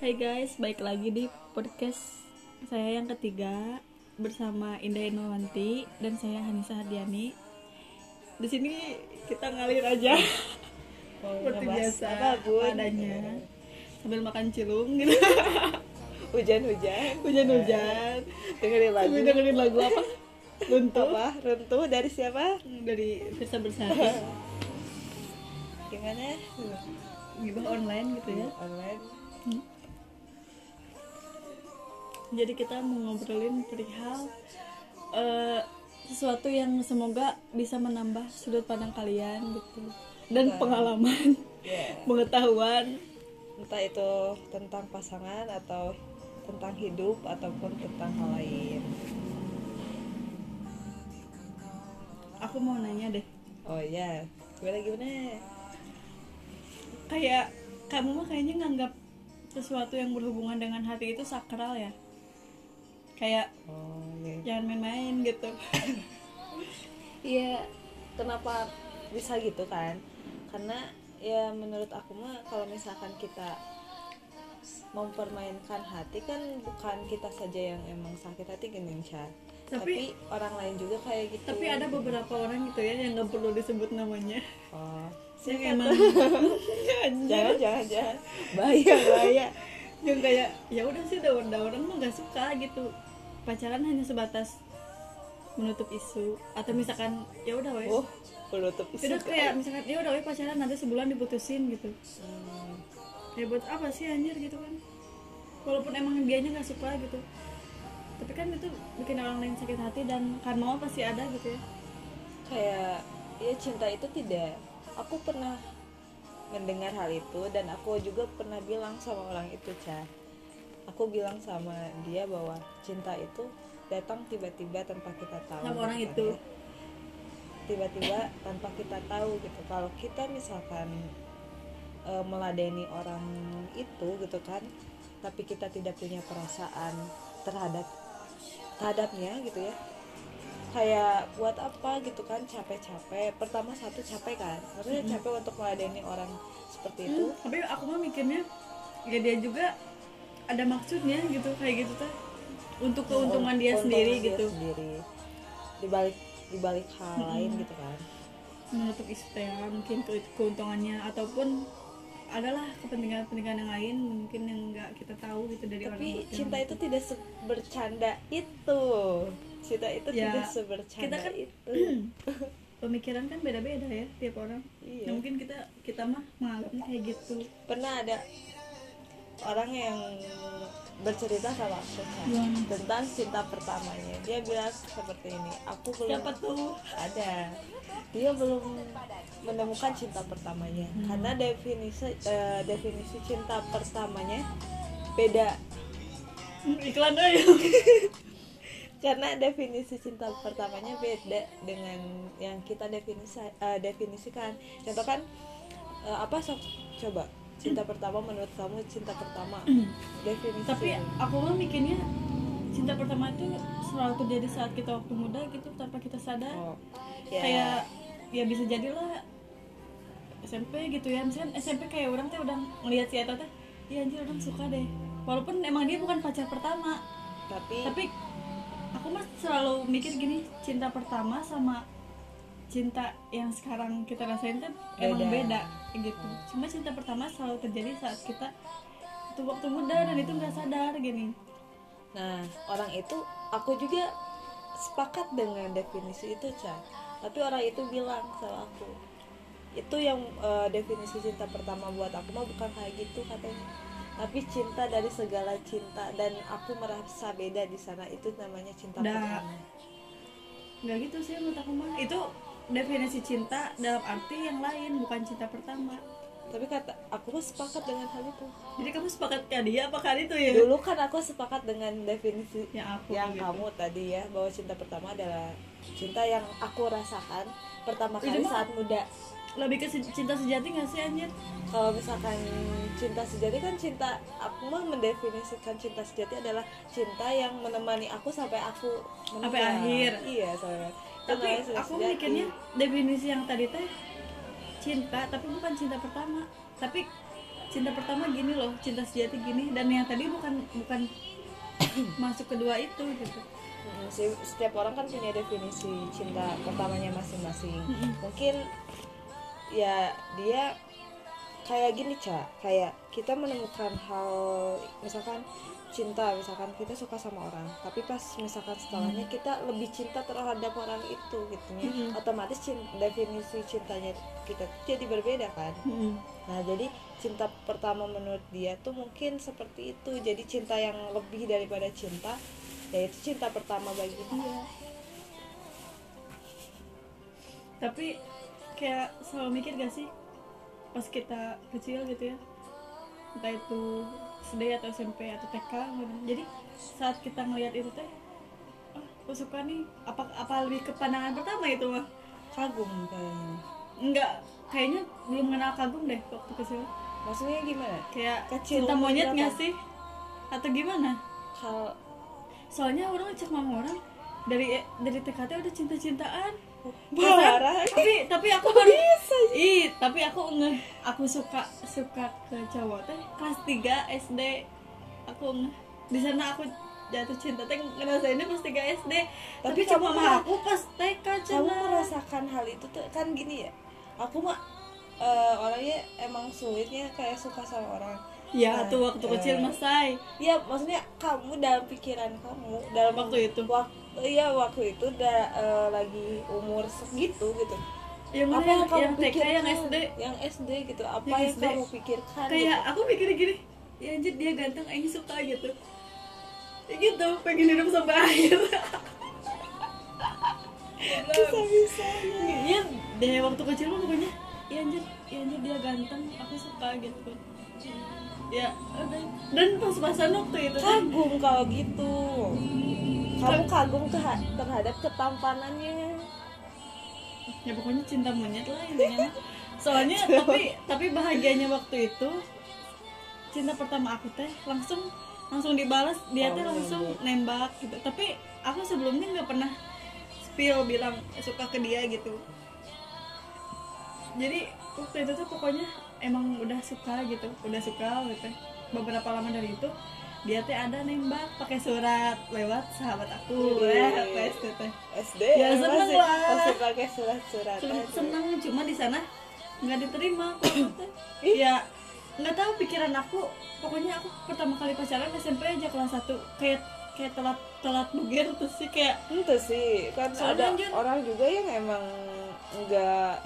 Hai guys, baik lagi di podcast saya yang ketiga bersama Indah Inowanti dan saya Hanisa Hardiani. Di sini kita ngalir aja seperti biasa apa, adanya sambil makan cilung gitu. Hujan-hujan. Hujan-hujan. Dengerin lagu. Sambil dengerin lagu apa? Runtuh Apa? Runtuh dari siapa? dari Firsa Bersari. Gimana? Gibah online gitu ya. Online. Jadi kita mau ngobrolin perihal eh, sesuatu yang semoga bisa menambah sudut pandang kalian gitu dan pengalaman, Ya. pengetahuan. Entah itu tentang pasangan atau tentang hidup ataupun tentang hal lain. Aku mau nanya deh, Oh iya. Gimana gimana? kayak kamu mah kayaknya nganggap sesuatu yang berhubungan dengan hati itu sakral ya? Kayak Oh iya. jangan main-main gitu. Iya, kenapa bisa gitu kan? Karena ya menurut aku mah kalau misalkan kita mempermainkan hati kan bukan kita saja yang emang sakit hati gini. Tapi- Tapi, orang lain juga kayak gitu. Tapi ada beberapa orang gitu ya yang nggak perlu disebut namanya. oh, Yang siapa emang jangan jangan jangan bahaya bahaya. yang kayak ya udah sih udah udah orang mah nggak suka gitu pacaran hanya sebatas menutup isu atau misalkan ya udah wes Oh, penutup udah kayak misalkan ya udah wes pacaran nanti sebulan diputusin gitu. Hmm, kayak buat apa sih anjir gitu kan? Walaupun emang dianya nggak suka gitu. Tapi kan itu bikin orang lain sakit hati dan karma pasti ada gitu ya. Kayak ya cinta itu tidak. Aku pernah mendengar hal itu dan aku juga pernah bilang sama orang itu Ca aku bilang sama dia bahwa cinta itu datang tiba-tiba tanpa kita tahu Sama orang gitu itu. kan ya. tiba-tiba tanpa kita tahu gitu. Kalau kita misalkan e, meladeni orang itu gitu kan tapi kita tidak punya perasaan terhadap terhadapnya gitu ya. Kayak buat apa gitu kan capek-capek. Pertama satu capek kan? Maksudnya capek untuk meladeni orang seperti itu. Hmm, tapi aku mah mikirnya ya dia juga ada maksudnya gitu kayak gitu tuh. Untuk keuntungan dia Keuntungan sendiri dia gitu. sendiri. Dibalik dibalik hal lain gitu kan. Menutup ya, mungkin ke- keuntungannya ataupun adalah kepentingan-kepentingan yang lain mungkin yang nggak kita tahu gitu dari orang tapi cinta itu tidak se- bercanda itu. Cinta itu Ya, tidak sebercanda kita kan- itu. pemikiran kan beda-beda ya tiap orang. Iya. Ya, mungkin kita kita mah menganggapnya kayak gitu. Pernah ada orang yang bercerita sama aku Ca, Gimana? tentang cinta pertamanya. Dia bilang seperti ini aku belum siapa tuh? Ada. Dia belum menemukan cinta pertamanya. Hmm. karena definisi eh, definisi cinta pertamanya beda. Hmm, iklan aja karena definisi cinta pertamanya beda dengan yang kita definisi eh, definisikan. Contoh kan eh, apa sok? Coba cinta pertama menurut kamu cinta pertama? Definisi. Tapi aku mah mikirnya cinta pertama itu selalu terjadi saat kita waktu muda gitu tanpa kita sadar. Oh, ya. Kayak ya bisa jadilah SMP gitu ya. Misalkan SMP kayak orang teh udah ngelihat si Eta teh iya anjir orang suka deh. Walaupun emang dia bukan pacar pertama. Tapi, tapi aku mah selalu mikir gini cinta pertama sama cinta yang sekarang kita rasain kan emang Beda. beda gitu. Cuma cinta pertama selalu terjadi saat kita itu waktu muda dan itu nggak sadar gini. Nah orang itu aku juga sepakat dengan definisi itu Ca. Tapi orang itu bilang sama aku itu yang eh, definisi cinta pertama buat aku mah bukan kayak gitu katanya. Tapi cinta dari segala cinta dan aku merasa beda di sana itu namanya cinta pertama. Nggak gitu sih menurut aku mah. Itu definisi cinta dalam arti yang lain bukan cinta pertama tapi kata aku mah sepakat dengan hal itu jadi kamu sepakat ke dia apa kali itu ya dulu kan aku sepakat dengan definisi yang aku yang gitu. kamu tadi ya bahwa cinta pertama adalah cinta yang aku rasakan pertama kali saat muda lebih ke cinta sejati nggak sih anjir kalau misalkan cinta sejati kan cinta aku mah mendefinisikan cinta sejati adalah cinta yang menemani aku sampai aku meninggal. Sampai akhir. iya sampai tapi aku mikirnya definisi yang tadi teh cinta tapi bukan cinta pertama. Tapi cinta pertama gini loh cinta sejati gini. Dan yang tadi bukan bukan masuk kedua itu gitu. Setiap orang kan punya definisi cinta pertamanya masing-masing. Mungkin ya dia kayak gini cak kayak kita menemukan hal misalkan cinta misalkan kita suka sama orang tapi pas misalkan setelahnya kita lebih cinta terhadap orang itu gitu ya Mm-mm. otomatis cin- definisi cintanya kita jadi berbeda kan Nah, jadi cinta pertama menurut dia tuh mungkin seperti itu. Jadi cinta yang lebih daripada cinta, yaitu cinta pertama bagi dia. tapi kayak selalu mikir gak sih pas kita kecil gitu ya. Entah itu SD atau SMP atau TK gitu. jadi saat kita ngelihat itu teh ah aku suka nih. Apa apa lebih ke pandangan pertama itu mah? Kagum kayaknya. enggak kayaknya belum kenal kagum deh waktu kecil. Maksudnya gimana? kayak Kecil cinta monyet nggak sih? Atau gimana? Hal soalnya orang cek sama orang dari dari TKT udah cinta-cintaan parah. tapi tapi aku baru ih tapi aku nge aku suka suka ke cowok teh kelas 3 SD aku nge di sana aku jatuh cinta teh ngerasainnya kelas 3 SD tapi, Tapi cuma kamu mah kan- aku pas TK Kamu cina merasakan hal itu tuh kan gini ya. Aku mah eh, orangnya emang sulitnya kayak suka sama orang. ya Nah, tuh waktu eh, kecil masai Ya maksudnya kamu dalam pikiran kamu dalam Waktu itu? Waktu iya waktu itu udah eh, lagi umur segitu gitu. yang mana apa yang kamu yang TK pikirkan yang SD yang SD gitu apa Yang yang, SD. kamu pikirkan kayak aku mikir gini ya anjir dia ganteng aing suka gitu ya gitu pengen hidup sampai akhir bisa Iya, deh waktu kecil mah pokoknya ya anjir, ya anjir dia ganteng, aku suka gitu. Ya. Dan pas-pasan waktu itu teh, kagum kalau gitu kamu kagum terhadap ketampanannya ya pokoknya cinta monyet lah intinya. mah. Soalnya tapi tapi bahagianya waktu itu cinta pertama aku teh langsung langsung dibalas dia teh Oh, langsung nembak gitu. Tapi aku sebelumnya nggak pernah spill bilang suka ke dia gitu. Jadi waktu itu tuh pokoknya emang udah suka gitu, udah suka gitu. Beberapa lama dari itu dia teh ada nembak pakai surat lewat sahabat aku Wih. eh apa SD teh SD Ya, seneng lah. masih pakai surat-surat Sen- aja. seneng cuma di sana nggak diterima teh. ya nggak tahu pikiran aku pokoknya aku pertama kali pacaran SMP aja kelas 1 kayak kayak telat telat buger terus sih kayak itu sih kan ada orang juga yang emang enggak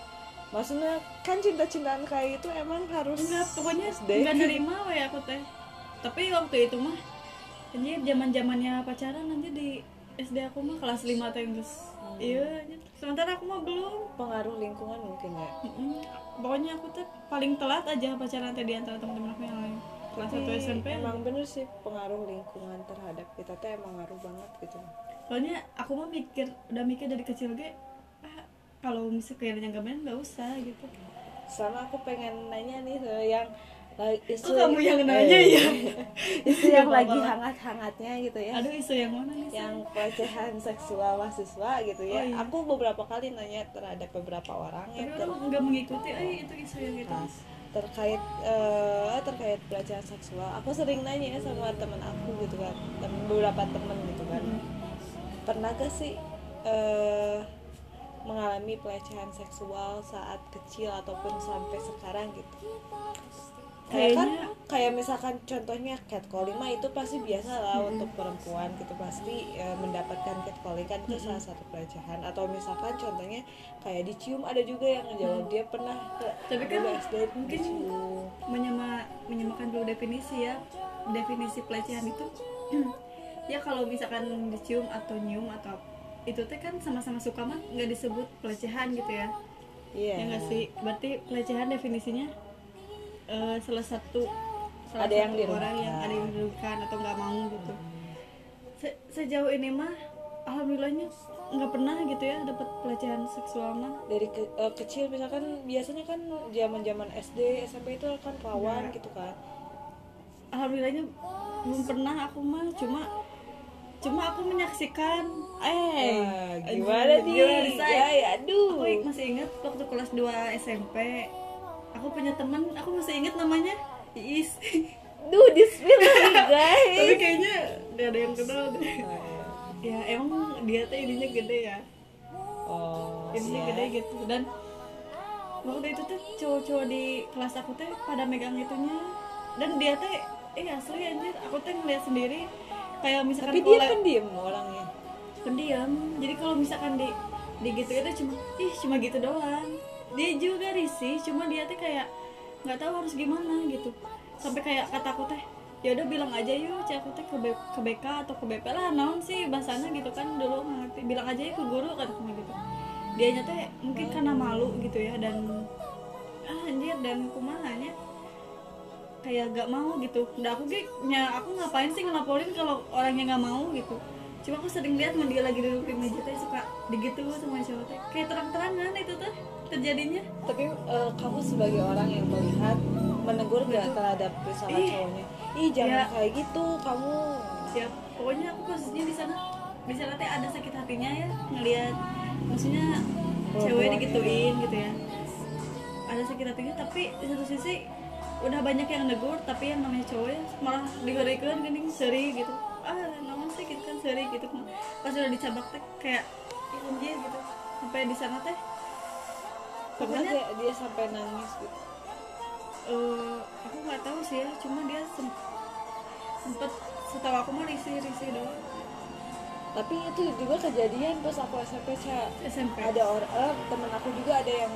maksudnya kan cinta-cintaan kayak itu emang harus enggak pokoknya nggak nerima we aku teh tapi waktu itu mah anjir zaman zamannya pacaran nanti di SD aku mah kelas 5 teh geus iya anjir. sementara aku mah belum. Pengaruh lingkungan mungkin ya. Mm-mm. pokoknya aku tuh paling telat aja pacaran teh di antara teman-teman aku yang lain. Kelas 1 Tapi SMP emang bener sih pengaruh lingkungan terhadap kita tuh emang ngaruh banget gitu. Soalnya aku mah mikir udah mikir dari kecil ge ah, kalau misalnya nggak main nggak usah gitu. Sama aku pengen nanya nih yang lagi Oh, isu kamu yang nanya Eh, ya? isu yang lagi hangat-hangatnya gitu ya. Aduh isu yang mana nih yang pelecehan seksual mahasiswa gitu ya. Oh, iya. aku beberapa kali nanya terhadap beberapa orang tapi ya ter- orang nggak mengikuti eh itu isu yang itu. Terkait eh, terkait pelecehan seksual aku sering nanya sama temen aku gitu kan. Temen beberapa temen gitu kan. Pernah gak sih eh, mengalami pelecehan seksual saat kecil ataupun sampai sekarang gitu kayak kan kayak misalkan contohnya catcalling mah itu pasti biasa lah untuk perempuan gitu pasti eh, mendapatkan catcalling kan itu salah satu pelecehan atau misalkan contohnya kayak dicium ada juga yang ngejawab dia pernah Tapi kan SD mungkin dicium. menyema menyamakan dulu definisi ya. Definisi pelecehan itu ya kalau misalkan dicium atau nyium atau itu teh kan sama-sama suka mah nggak disebut pelecehan gitu ya. Iya. Ya nggak sih? Berarti pelecehan definisinya eh, salah satu salah Ada yang satu orang yang ada yang dirugikan atau nggak mau gitu. Se- sejauh ini mah alhamdulillahnya nggak pernah gitu ya dapat pelecehan seksual mah. Dari ke- eh, kecil misalkan biasanya kan zaman zaman SD SMP itu kan rawan Iya. gitu kan. Alhamdulillahnya belum pernah aku mah cuma cuma aku menyaksikan. Eh gimana nih? gimana, ya, ya aduh. Aku masih ingat waktu kelas 2 SMP aku punya teman aku masih ingat namanya Iis. Duh di spill lagi guys. Tapi kayaknya gak ada yang kenal deh. Ya emang dia tuh ininya gede ya. Oh ininya iya. gede gitu. Dan waktu itu tuh cowok-cowok di kelas aku teh pada megang itunya. Dan dia teh eh asli anjir. Aku teh ngeliat sendiri. Kayak misalkan tapi dia pendiam orangnya? Pendiam. Jadi kalau misalkan di di gitu itu cuma ih cuma gitu doang dia juga risih cuma dia tuh kayak nggak tahu harus gimana gitu. Sampai kayak kata aku teh ya udah bilang aja yuk cek aku teh ke, B- ke BK atau ke BP lah naon sih bahasanya gitu kan dulu ngerti. Bilang aja ya ke guru aku gitu. Dia teh mungkin karena malu gitu ya dan ah, anjir dan kumahanya kayak gak mau gitu. Udah aku ge nya aku ngapain sih ngelaporin kalau orangnya nggak mau gitu. Cuma aku sering lihat dia lagi duduk di meja teh suka digitu sama cowok teh. Kayak terang-terangan itu tuh terjadinya? Tapi eh, kamu sebagai orang yang melihat menegur gak terhadap misalnya Ih. cowoknya? Ih jangan Ya. kayak gitu kamu. Ya pokoknya aku posisinya di sana. Di sana teh ada sakit hatinya ya ngelihat. Maksudnya cewek Perempuan, digituin gitu ya. Ada sakit hatinya tapi di satu sisi udah banyak yang negur tapi yang namanya cowok ya malah digorengkan gini seri gitu. Ah namun sih gitu kan seri gitu. Pas udah dicabak teh kayak "Ih, anjir gitu. Sampai di sana teh pernah dia, dia sampai nangis gitu. Eh, aku nggak tahu sih ya cuma dia sem- sempet setahu aku mah risih risih doang. Tapi itu juga kejadian pas aku SMP Ca. SMP ada orang eh, temen aku juga ada yang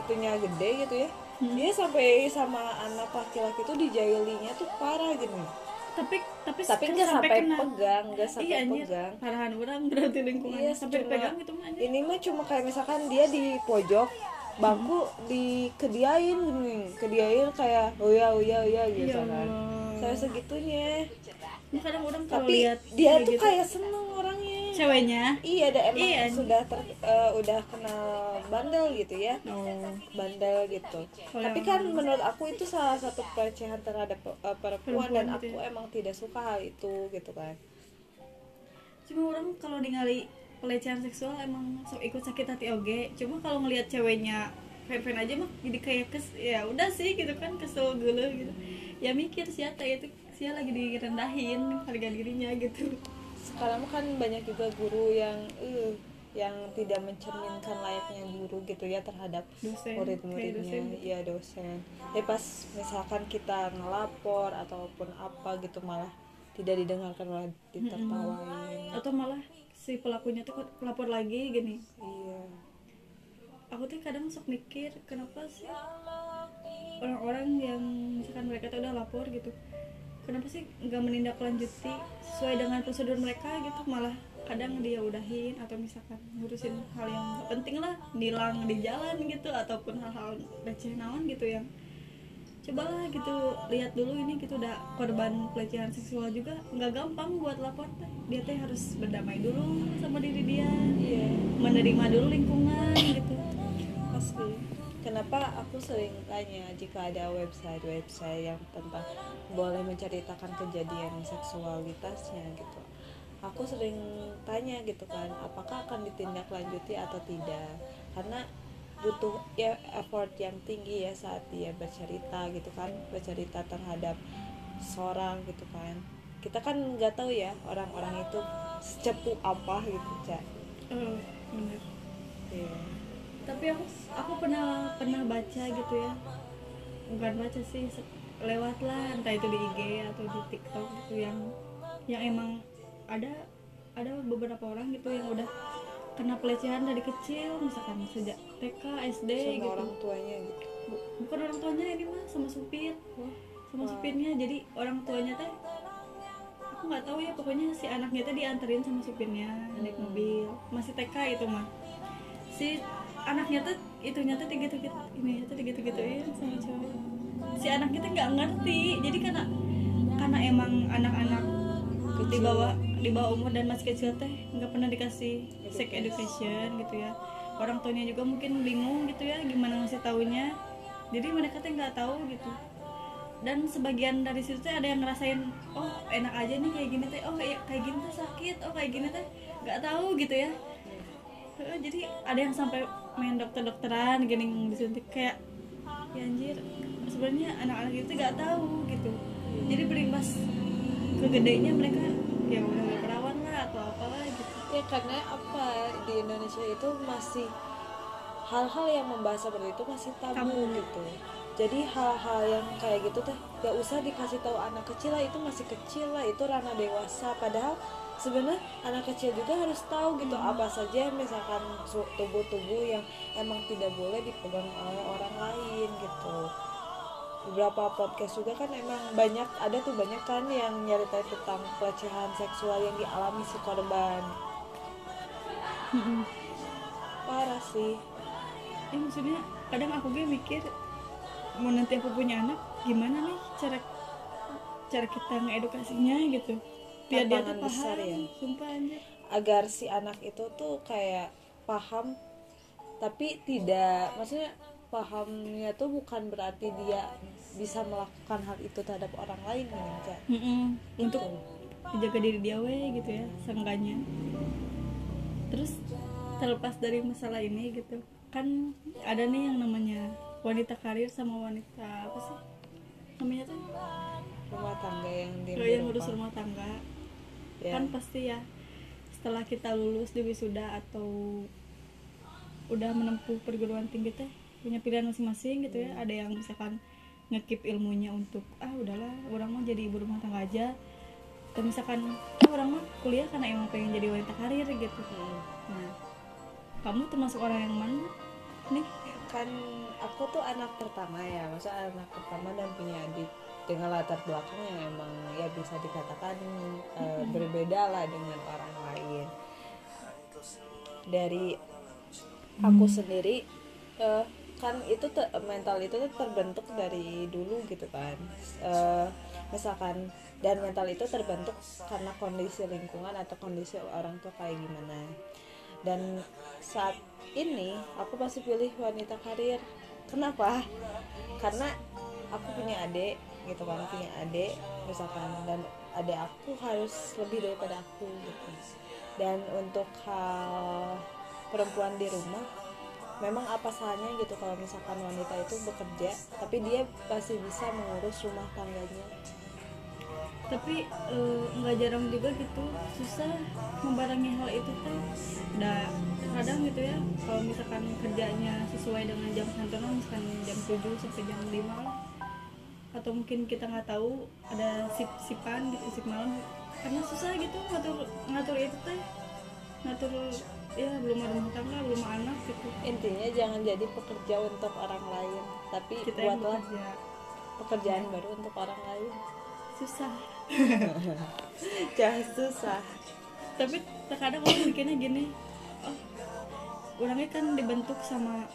itunya gede gitu ya. Hmm. dia sampai sama anak laki-laki tuh dijailinya tuh parah gitu tapi tapi tapi nggak sampai kena. pegang nggak sampai iya pegang. Parahan orang berarti lingkungannya. Iya, sampai cuma- dipegang gitu mah ini mah cuma kayak misalkan dia di pojok bangku dikediain gini kediain kayak oh ya oh ya oh ya gitu Ya kan. Saya segitunya. Ini kadang orang kalau tapi lihat dia tuh gitu, kayak seneng orangnya. Ceweknya? Iya ada emang Iya. sudah ter, eh, udah kenal bandel gitu ya. Oh. Bandel gitu. Kalau tapi yang- kan menurut aku itu salah satu pelecehan terhadap eh, perempuan, dan Perempuan gitu aku ya. emang tidak suka hal itu gitu kan. Cuma orang kalau ningali pelecehan seksual emang sok ikut sakit hati oge cuma kalau ngelihat ceweknya fan fan aja mah jadi kayak kes ya udah sih gitu kan kesel gelo gitu. Ya mikir siapa itu sia lagi direndahin harga dirinya gitu. Sekarang kan banyak juga guru yang eh yang tidak mencerminkan layaknya guru gitu ya terhadap murid-muridnya. iya dosen. Ya pas misalkan kita ngelapor ataupun apa gitu malah tidak didengarkan malah ditertawain. Atau malah si pelakunya tuh lapor lagi gini. Iya. Aku tuh kadang sok mikir kenapa sih orang-orang yang misalkan mereka tuh udah lapor gitu kenapa sih nggak menindaklanjuti sesuai dengan prosedur mereka gitu? Malah kadang dia udahin atau misalkan ngurusin hal yang penting lah nilang di jalan gitu ataupun hal-hal receh naon gitu yang cobalah gitu lihat dulu ini gitu udah korban pelecehan seksual juga nggak gampang buat lapor teh. Dia teh harus berdamai dulu sama diri dia iya. menerima dulu lingkungan gitu. Pasti. Kenapa aku sering tanya jika ada website-website yang tentang boleh menceritakan kejadian seksualitasnya gitu? Aku sering tanya gitu kan apakah akan ditindaklanjuti atau tidak? Karena butuh ya effort yang tinggi ya saat dia bercerita gitu kan bercerita terhadap seorang gitu kan kita kan nggak tahu ya orang-orang itu secepu apa gitu cak Oh, bener. Iya. Tapi aku aku pernah pernah baca gitu ya. Bukan baca sih, lewat lah entah itu di IG atau di TikTok gitu yang yang emang ada ada beberapa orang gitu yang udah kena pelecehan dari kecil misalkan sejak TK, SD sama gitu. orang tuanya gitu Bu- Bukan orang tuanya ini mah sama supir. Sama Wah. supirnya jadi orang tuanya teh aku nggak tahu ya pokoknya si anaknya teh dianterin sama supirnya naik Hmm. mobil masih TK itu mah si anaknya tuh itunya tuh gitu gitu ini tuh gitu gituin sama cowok si anaknya tuh nggak ngerti jadi karena karena emang anak-anak di bawah di bawah umur dan masih kecil teh nggak pernah dikasih sex education gitu ya. Orang tuanya juga mungkin bingung gitu ya gimana ngasih taunya. Jadi mereka teh nggak tahu gitu. Dan sebagian dari situ teh ada yang ngerasain oh enak aja nih kayak gini teh. Oh kayak kayak gini tuh sakit. Oh kayak gini teh. Nggak tahu gitu ya. Jadi ada yang sampai main dokter-dokteran gini disuntik kayak ya anjir sebenarnya anak-anak itu nggak tahu gitu. Jadi berimbas ke gedenya mereka ya udah perawan lah atau apalah gitu. Ya karena apa? Di Indonesia itu masih hal-hal yang membahas seperti itu masih tabu, Tabu. gitu. Jadi hal-hal yang kayak gitu teh gak usah dikasih tahu anak kecil lah itu masih kecil lah itu ranah dewasa. Padahal sebenarnya anak kecil juga harus tahu gitu apa saja misalkan tubuh-tubuh yang emang tidak boleh dipegang oleh orang lain gitu beberapa podcast juga kan emang banyak ada tuh banyak kan yang nyeritain tentang pelecehan seksual yang dialami si korban. Parah sih. Ya maksudnya kadang aku gue mikir mau nanti aku punya anak gimana nih cara cara kita ngedukasinya gitu? Biar dia tuh paham besar ya. sumpah anjir. Agar si anak itu tuh kayak paham tapi tidak maksudnya pahamnya tuh bukan berarti dia bisa melakukan hal itu terhadap orang lain enggak Mm-mm. untuk Gitu. menjaga diri dia we gitu ya seenggaknya terus terlepas dari masalah ini gitu kan ada nih yang namanya wanita karir sama wanita apa sih namanya tuh rumah tangga yang di Kalau yang ngurus rumah tangga ya. kan pasti ya setelah kita lulus di wisuda atau udah menempuh perguruan tinggi teh punya pilihan masing-masing gitu ya. Ada yang misalkan ngekip ilmunya untuk ah udahlah orang mau jadi ibu rumah tangga aja. Atau misalkan ah orang mah kuliah karena emang pengen jadi wanita karir gitu. Hmm. nah kamu termasuk orang yang mana nih? Kan aku tuh anak pertama ya maksudnya anak pertama dan punya adik dengan latar belakang yang emang ya bisa dikatakan eh, berbeda lah dengan orang lain. Dari aku sendiri eh, kan itu te- mental itu terbentuk dari dulu gitu kan. Eh, misalkan dan mental itu terbentuk karena kondisi lingkungan atau kondisi orang tua kayak gimana. Dan saat ini aku pasti pilih wanita karir. Kenapa? Karena aku punya adik gitu kan punya adik misalkan dan adik aku harus lebih daripada aku gitu. Dan untuk hal perempuan di rumah memang apa salahnya gitu kalau misalkan wanita itu bekerja tapi dia pasti bisa mengurus rumah tangganya. Tapi eh, nggak jarang juga gitu susah membarengi hal itu teh nah kadang gitu ya kalau misalkan kerjanya sesuai dengan jam kantoran misalkan jam 7 sampai jam 5 lah. Atau mungkin kita nggak tahu ada sip sipan gitu sip malam. Karena susah gitu ngatur ngatur itu teh ngatur ya belum ada rumah tangga belum ada anak gitu. Intinya jangan jadi pekerja untuk orang lain tapi kita buatlah bekerja. pekerjaan baru untuk orang lain. Susah. Jangan susah. Tapi terkadang orang mikirnya gini oh orangnya kan dibentuk sama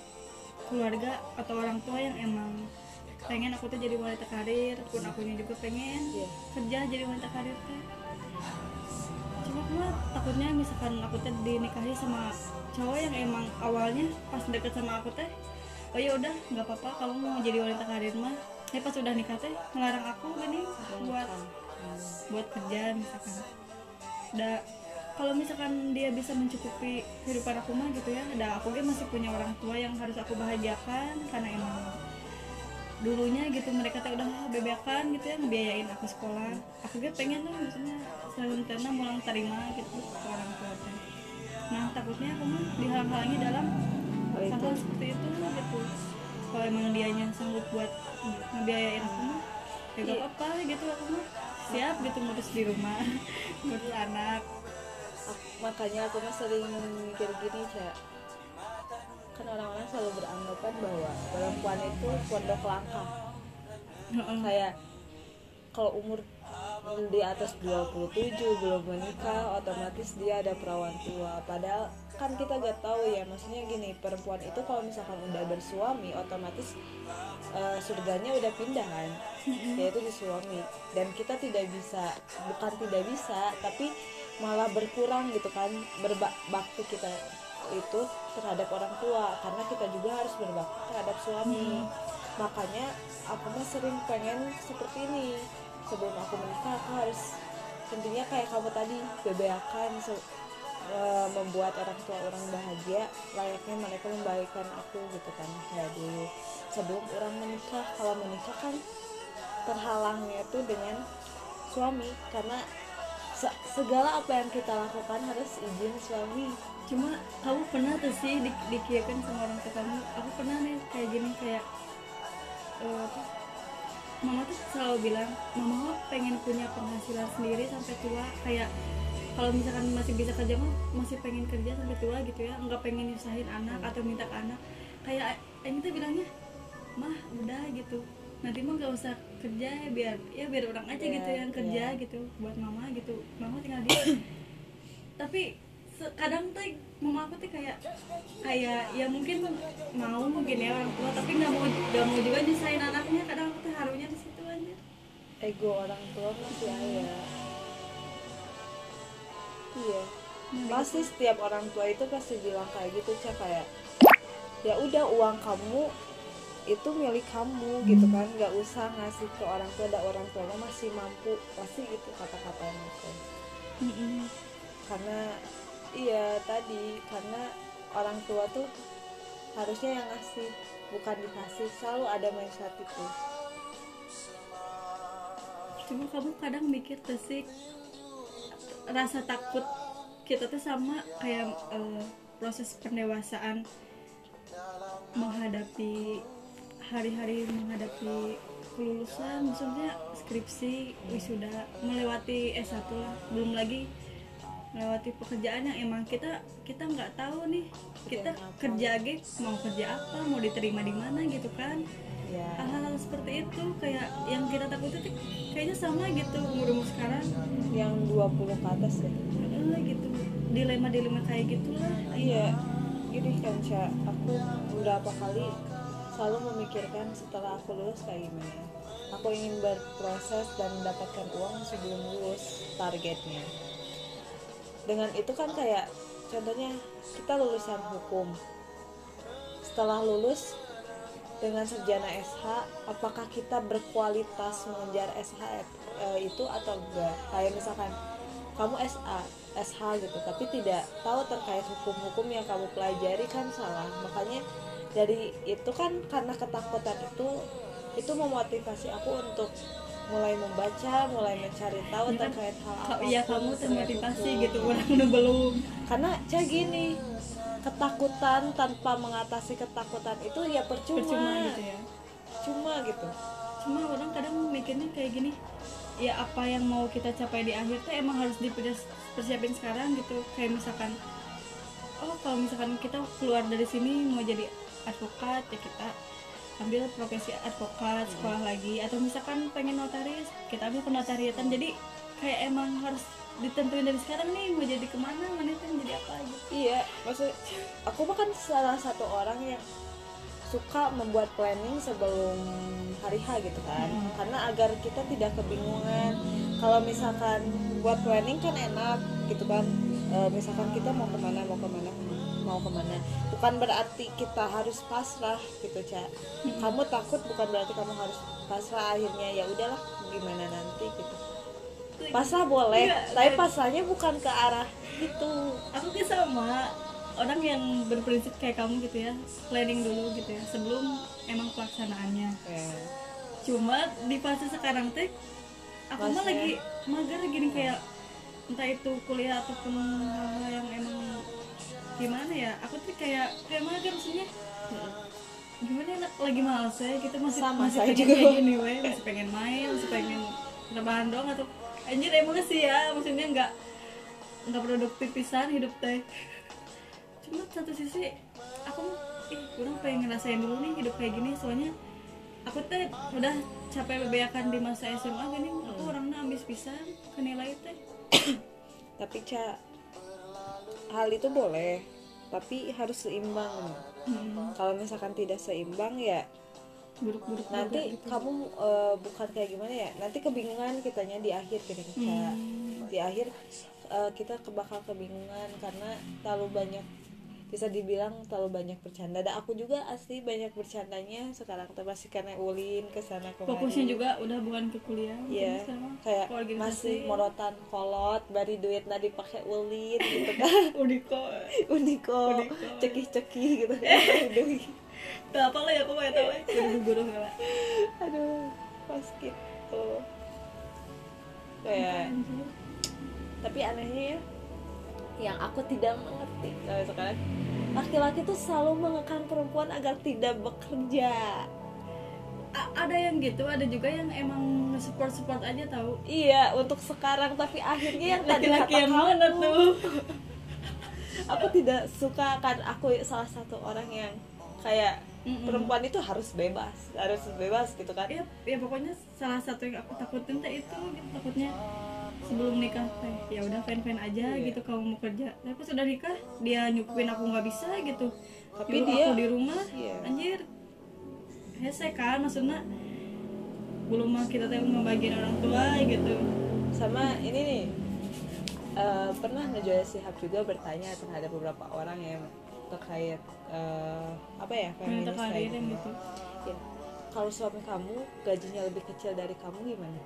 keluarga atau orang tua yang emang pengen aku tuh jadi wanita karir pun akunya juga pengen Iya. kerja jadi wanita karir teh cuma aku mah takutnya misalkan aku teh dinikahi sama cowok yang emang awalnya pas deket sama aku teh oh ya udah nggak apa-apa kamu mau jadi wanita karir mah. Ya pas udah nikah teh ngelarang aku gini buat buat kerja misalkan. Da kalau misalkan dia bisa mencukupi kehidupan aku mah gitu ya da aku kan masih punya orang tua yang harus aku bahagiakan karena emang dulunya gitu mereka teh udah bebekan gitu ya ngebiayain aku sekolah. Aku gitu pengen lah maksudnya selanjutnya mulang terima gitu ke orang tua teh nah takutnya aku mah dihalang-halangi dalam Oh, itu. seperti itu gitu. Kalau emang dianya sanggup buat ngebiayain aku mah ya gak Iya. apa gitu aku mah siap gitu ngurus di rumah ngurus anak. Ak- makanya aku mah sering mikir gini cak kan orang-orang selalu beranggapan bahwa perempuan itu pondok langka. Kayak kalau umur di atas 27 belum menikah otomatis dia ada perawan tua. Padahal kan kita gak tahu ya maksudnya gini perempuan itu kalau misalkan udah bersuami otomatis eh, surganya udah pindah kan. Yaitu di suami. Dan kita tidak bisa bukan tidak bisa tapi malah berkurang gitu kan berbakti kita itu terhadap orang tua karena kita juga harus berbakti terhadap suami. Makanya aku mah sering pengen seperti ini. Sebelum aku menikah aku harus intinya kayak kamu tadi bebeakan eh, membuat orang tua orang bahagia layaknya mereka membahagiakan aku gitu kan. Kayak dulu sebelum orang menikah kalau menikah kan terhalangnya tuh dengan suami karena se- segala apa yang kita lakukan harus izin suami cuma kamu pernah tuh sih di, dikiakan sama orang tua kamu aku pernah nih kayak gini kayak apa, mama tuh selalu bilang mama pengen punya penghasilan sendiri sampai tua. Kayak kalau misalkan masih bisa kerja mah masih pengen kerja sampai tua gitu ya. Nggak pengen nyusahin anak atau minta ke anak. Kayak ini tuh bilangnya mah udah gitu. Nanti mah nggak usah kerja ya biar ya biar orang aja Iya, gitu yang kerja iya. gitu buat mama gitu. Mama tinggal di tapi kadang tuh mama aku tuh kayak kayak ya mungkin mau mungkin ya orang tua tapi nggak mau nggak mau juga nyusahin anaknya. Kadang aku tuh harunya di situ aja. Ego orang tua masih ada. Iya. Pasti setiap orang tua itu pasti bilang kayak gitu cak kayak ya udah uang kamu itu milik kamu gitu kan. Nggak usah ngasih ke orang tua dan orang tuanya masih mampu. Pasti gitu kata-kata itu Mm-mm. karena iya tadi karena orang tua tuh harusnya yang ngasih bukan dikasih selalu ada mindset itu. Cuma kamu kadang mikir tuh sih rasa takut kita tuh sama kayak eh, proses pendewasaan menghadapi hari-hari menghadapi kelulusan maksudnya skripsi wisuda melewati S1 lah. Belum lagi melewati pekerjaan yang emang kita kita nggak tahu nih. Kita apa. kerja ge mau kerja apa mau diterima di mana gitu kan. Ya hal-hal seperti itu kayak yang kita takutin tuh kayaknya sama gitu umur umur sekarang. Yang 20 ke atas ya. Eh, gitu. Dilema-dilema kayak gitulah. Iya. Gini kan aku beberapa kali selalu memikirkan setelah aku lulus kayak gimana. Aku ingin berproses dan mendapatkan uang sebelum lulus targetnya dengan itu kan kayak contohnya kita lulusan hukum. Setelah lulus dengan sarjana SH apakah kita berkualitas mengejar SH eh, itu atau enggak? Kayak misalkan kamu SA SH gitu. Tapi tidak tahu terkait hukum-hukum yang kamu pelajari kan salah. Makanya dari itu kan karena ketakutan itu itu memotivasi aku untuk mulai membaca mulai mencari tahu Iya kan? terkait hal apa ya kamu termotivasi gitu orang udah belum. Karena cah gini ketakutan tanpa mengatasi ketakutan itu ya percuma. Percuma gitu ya? Cuma gitu. Cuma orang kadang mikirnya kayak gini ya apa yang mau kita capai di akhir tuh emang harus dipersiapin sekarang gitu. Kayak misalkan oh kalau misalkan kita keluar dari sini mau jadi advokat ya kita ambil profesi advokat sekolah lagi atau misalkan pengen notaris kita ambil penotariatan. Jadi kayak emang harus ditentuin dari sekarang nih mau jadi ke mana mana itu jadi apa gitu. Iya maksud aku mah kan salah satu orang yang suka membuat planning sebelum hari H gitu kan. Hmm. karena agar kita tidak kebingungan. Kalau misalkan buat planning kan enak gitu kan. E, misalkan kita mau ke mana mau ke mana mau ke mana. Bukan berarti kita harus pasrah gitu cak kamu takut bukan berarti kamu harus pasrah akhirnya ya udahlah gimana nanti gitu. Pasrah boleh Iya, tapi pasrahnya bukan ke arah itu aku kayak sama orang yang berprinsip kayak kamu gitu ya planning dulu gitu ya sebelum emang pelaksanaannya. Ya. cuma di fase sekarang teh aku mah lagi mager gini kayak entah itu kuliah ataupun hal-hal yang emang gimana ya? Aku tuh kayak kayak mager maksudnya. Gimana ya, lagi males ya gitu masih Sama, masih pengen juga. kayak gini weh. Masih pengen main masih pengen rebahan dong atau anjir emang sih ya. Maksudnya nggak nggak produktif pisan hidup teh. Cuma satu sisi aku ih kurang pengen ngerasain dulu nih hidup kayak gini. Soalnya aku teh udah capek bebeakan di masa SMA gini. Aku orangnya ambis pisan ke nilai teh. Tapi cak hal itu boleh tapi harus seimbang hmm, kalau misalkan tidak seimbang ya buruk-buruk juga nanti gitu. kamu eh, bukan kayak gimana ya nanti kebingungan kitanya di akhir Cak. Hmm. di akhir eh, kita bakal kebingungan karena terlalu banyak bisa dibilang terlalu banyak bercanda. Dan aku juga asli banyak bercandanya sekarang termasih karena ulin ke sana kemari. Fokusnya juga udah bukan ke kuliah Iya, mungkin sekarang kayak masih morotan kolot, bari duit nadi pakai ulin gitu kan, Udiko uniko, Uniko. cekih-cekih gitu, Aduh. Gak apa lah ya aku mau tahu Guru guru nggak lah? Aduh, pas gitu, kayak, tapi anehnya ya, yang aku tidak mengerti. Sampai sekarang, laki-laki tuh selalu mengekang perempuan agar tidak bekerja. A- ada yang gitu ada juga yang emang support support aja tahu. Iya, untuk sekarang tapi akhirnya yang tadi laki-laki kata yang mana tuh? Aku tidak suka kan aku salah satu orang yang kayak Mm-mm. perempuan itu harus bebas harus bebas gitu kan ya ya pokoknya salah satu yang aku takutin teh itu gitu takutnya sebelum nikah teh ya udah fan fan aja Iya. gitu kamu mau kerja tapi pas udah nikah dia nyukupin aku nggak bisa gitu Tapi Nyuruh dia- aku di rumah Iya. anjir hese kan maksudnya belum mah kita teh ngebagiin orang tua gitu sama ini nih eh, pernah Najwa Shihab juga bertanya terhadap beberapa orang yang terkait eh, apa ya feminis kayak gitu. gitu. Ya, kalau suami kamu gajinya lebih kecil dari kamu gimana?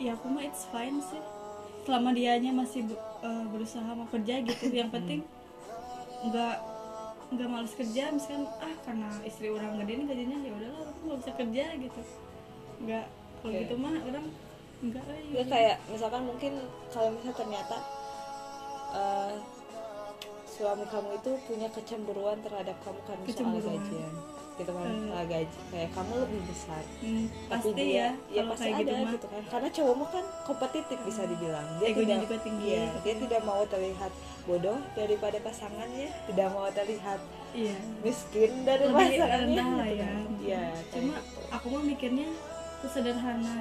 Ya aku mah it's fine sih. Selama dianya masih eh, berusaha mau kerja gitu. Yang penting nggak nggak males kerja. Misalkan ah karena istri orang gede nih gajinya ya udahlah aku nggak bisa kerja gitu. Nggak. Kalau Oke. gitu mah orang enggak eh, ya kayak misalkan mungkin kalau misalnya ternyata eh, suami kamu itu punya kecemburuan terhadap kamu karena soal gajian gitu kan? Eh. soal gaji. Kayak kamu lebih besar. Hmm, tapi pasti dia ya ya pasti kayak ada gitu mah. gitu kan? Karena cowok mah kan kompetitif bisa dibilang. Dia Egonya tidak juga tinggi. iya, dia tidak mau terlihat bodoh daripada pasangannya tidak mau terlihat iya. miskin dari lebih pasangannya rendah gitu ya kan. iya kayak cuma gitu. aku mah mikirnya sesederhana.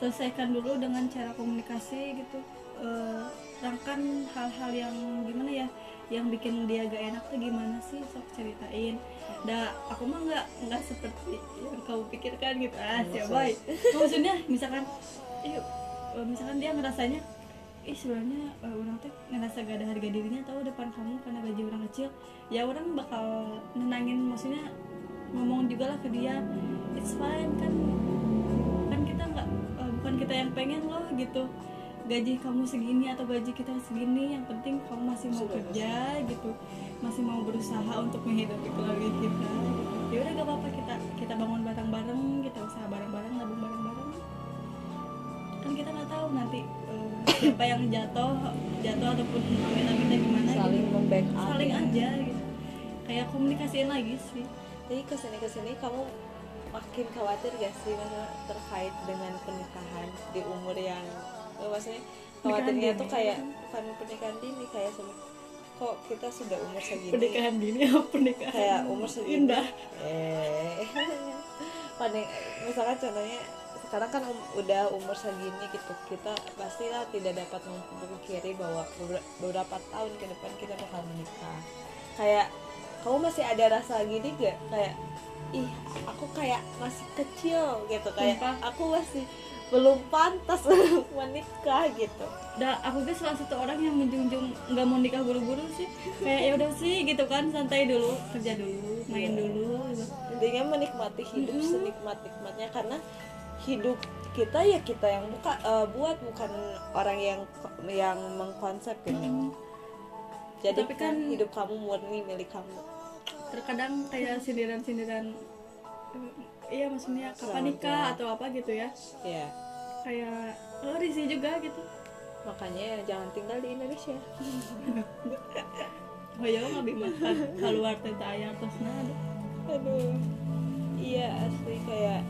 Selesaikan dulu dengan cara komunikasi gitu. Eh, rangkan hal-hal yang gimana ya yang bikin dia gak enak tuh gimana sih? Sok ceritain. Dah aku mah nggak nggak seperti yang kau pikirkan gitu. Ah Iya, siapa? maksudnya misalkan eh, eh, misalkan dia ngerasanya ih sebenarnya eh, orang tuh ngerasa gak ada harga dirinya tahu depan kamu karena gaji orang kecil. Ya orang bakal nenangin maksudnya ngomong juga lah ke dia it's fine kan kan kita nggak eh, bukan kita yang pengen loh gitu gaji kamu segini atau gaji kita segini yang penting kamu masih mau Sudah kerja gitu. Masih mau berusaha untuk menghidupi keluarga kita. Ya udah gak apa-apa kita kita bangun bareng-bareng kita usaha bareng-bareng nabung bareng-bareng. Kan kita nggak tahu nanti eh, siapa yang jatuh jatuh ataupun amit-amitnya gimana saling gitu. membackup. Saling aja gitu. Kayak komunikasiin lagi sih. Jadi ke sini ke sini kamu makin khawatir gak sih maksudnya terkait dengan pernikahan di umur yang maksudnya? Khawatirnya tuh kayak bukan pernikahan dini kayak sem- kok kita sudah umur segini? Pernikahan dini apa pernikahan kayak umur segini. indah. Eh. Paling misalkan contohnya sekarang kan um- udah umur segini gitu. Kita pastilah tidak dapat memikiri bahwa beber- beberapa tahun ke depan kita bakal menikah. Kayak kamu masih ada rasa gini gak kayak ih aku kayak masih kecil gitu. Kayak Sumpah. aku masih belum pantas menikah gitu. Dah, aku tuh salah satu orang yang menjunjung nggak mau nikah buru-buru sih. Kayak ya udah sih gitu kan santai dulu kerja dulu main Iya. dulu. Intinya menikmati hidup Mm-mm. senikmat nikmatnya karena hidup kita ya kita yang buka eh, buat bukan orang yang yang mengkonsep gitu. Jadi Tapi kan hidup kamu murni milik kamu. terkadang kayak sindiran-sindiran iya maksudnya kapan nikah atau apa gitu ya. Ya kayak oh, risih juga gitu. Makanya jangan tinggal di Indonesia. Oh ya nggak bisa makan. Keluar tenta ayam terus nada aduh. Iya asli kayak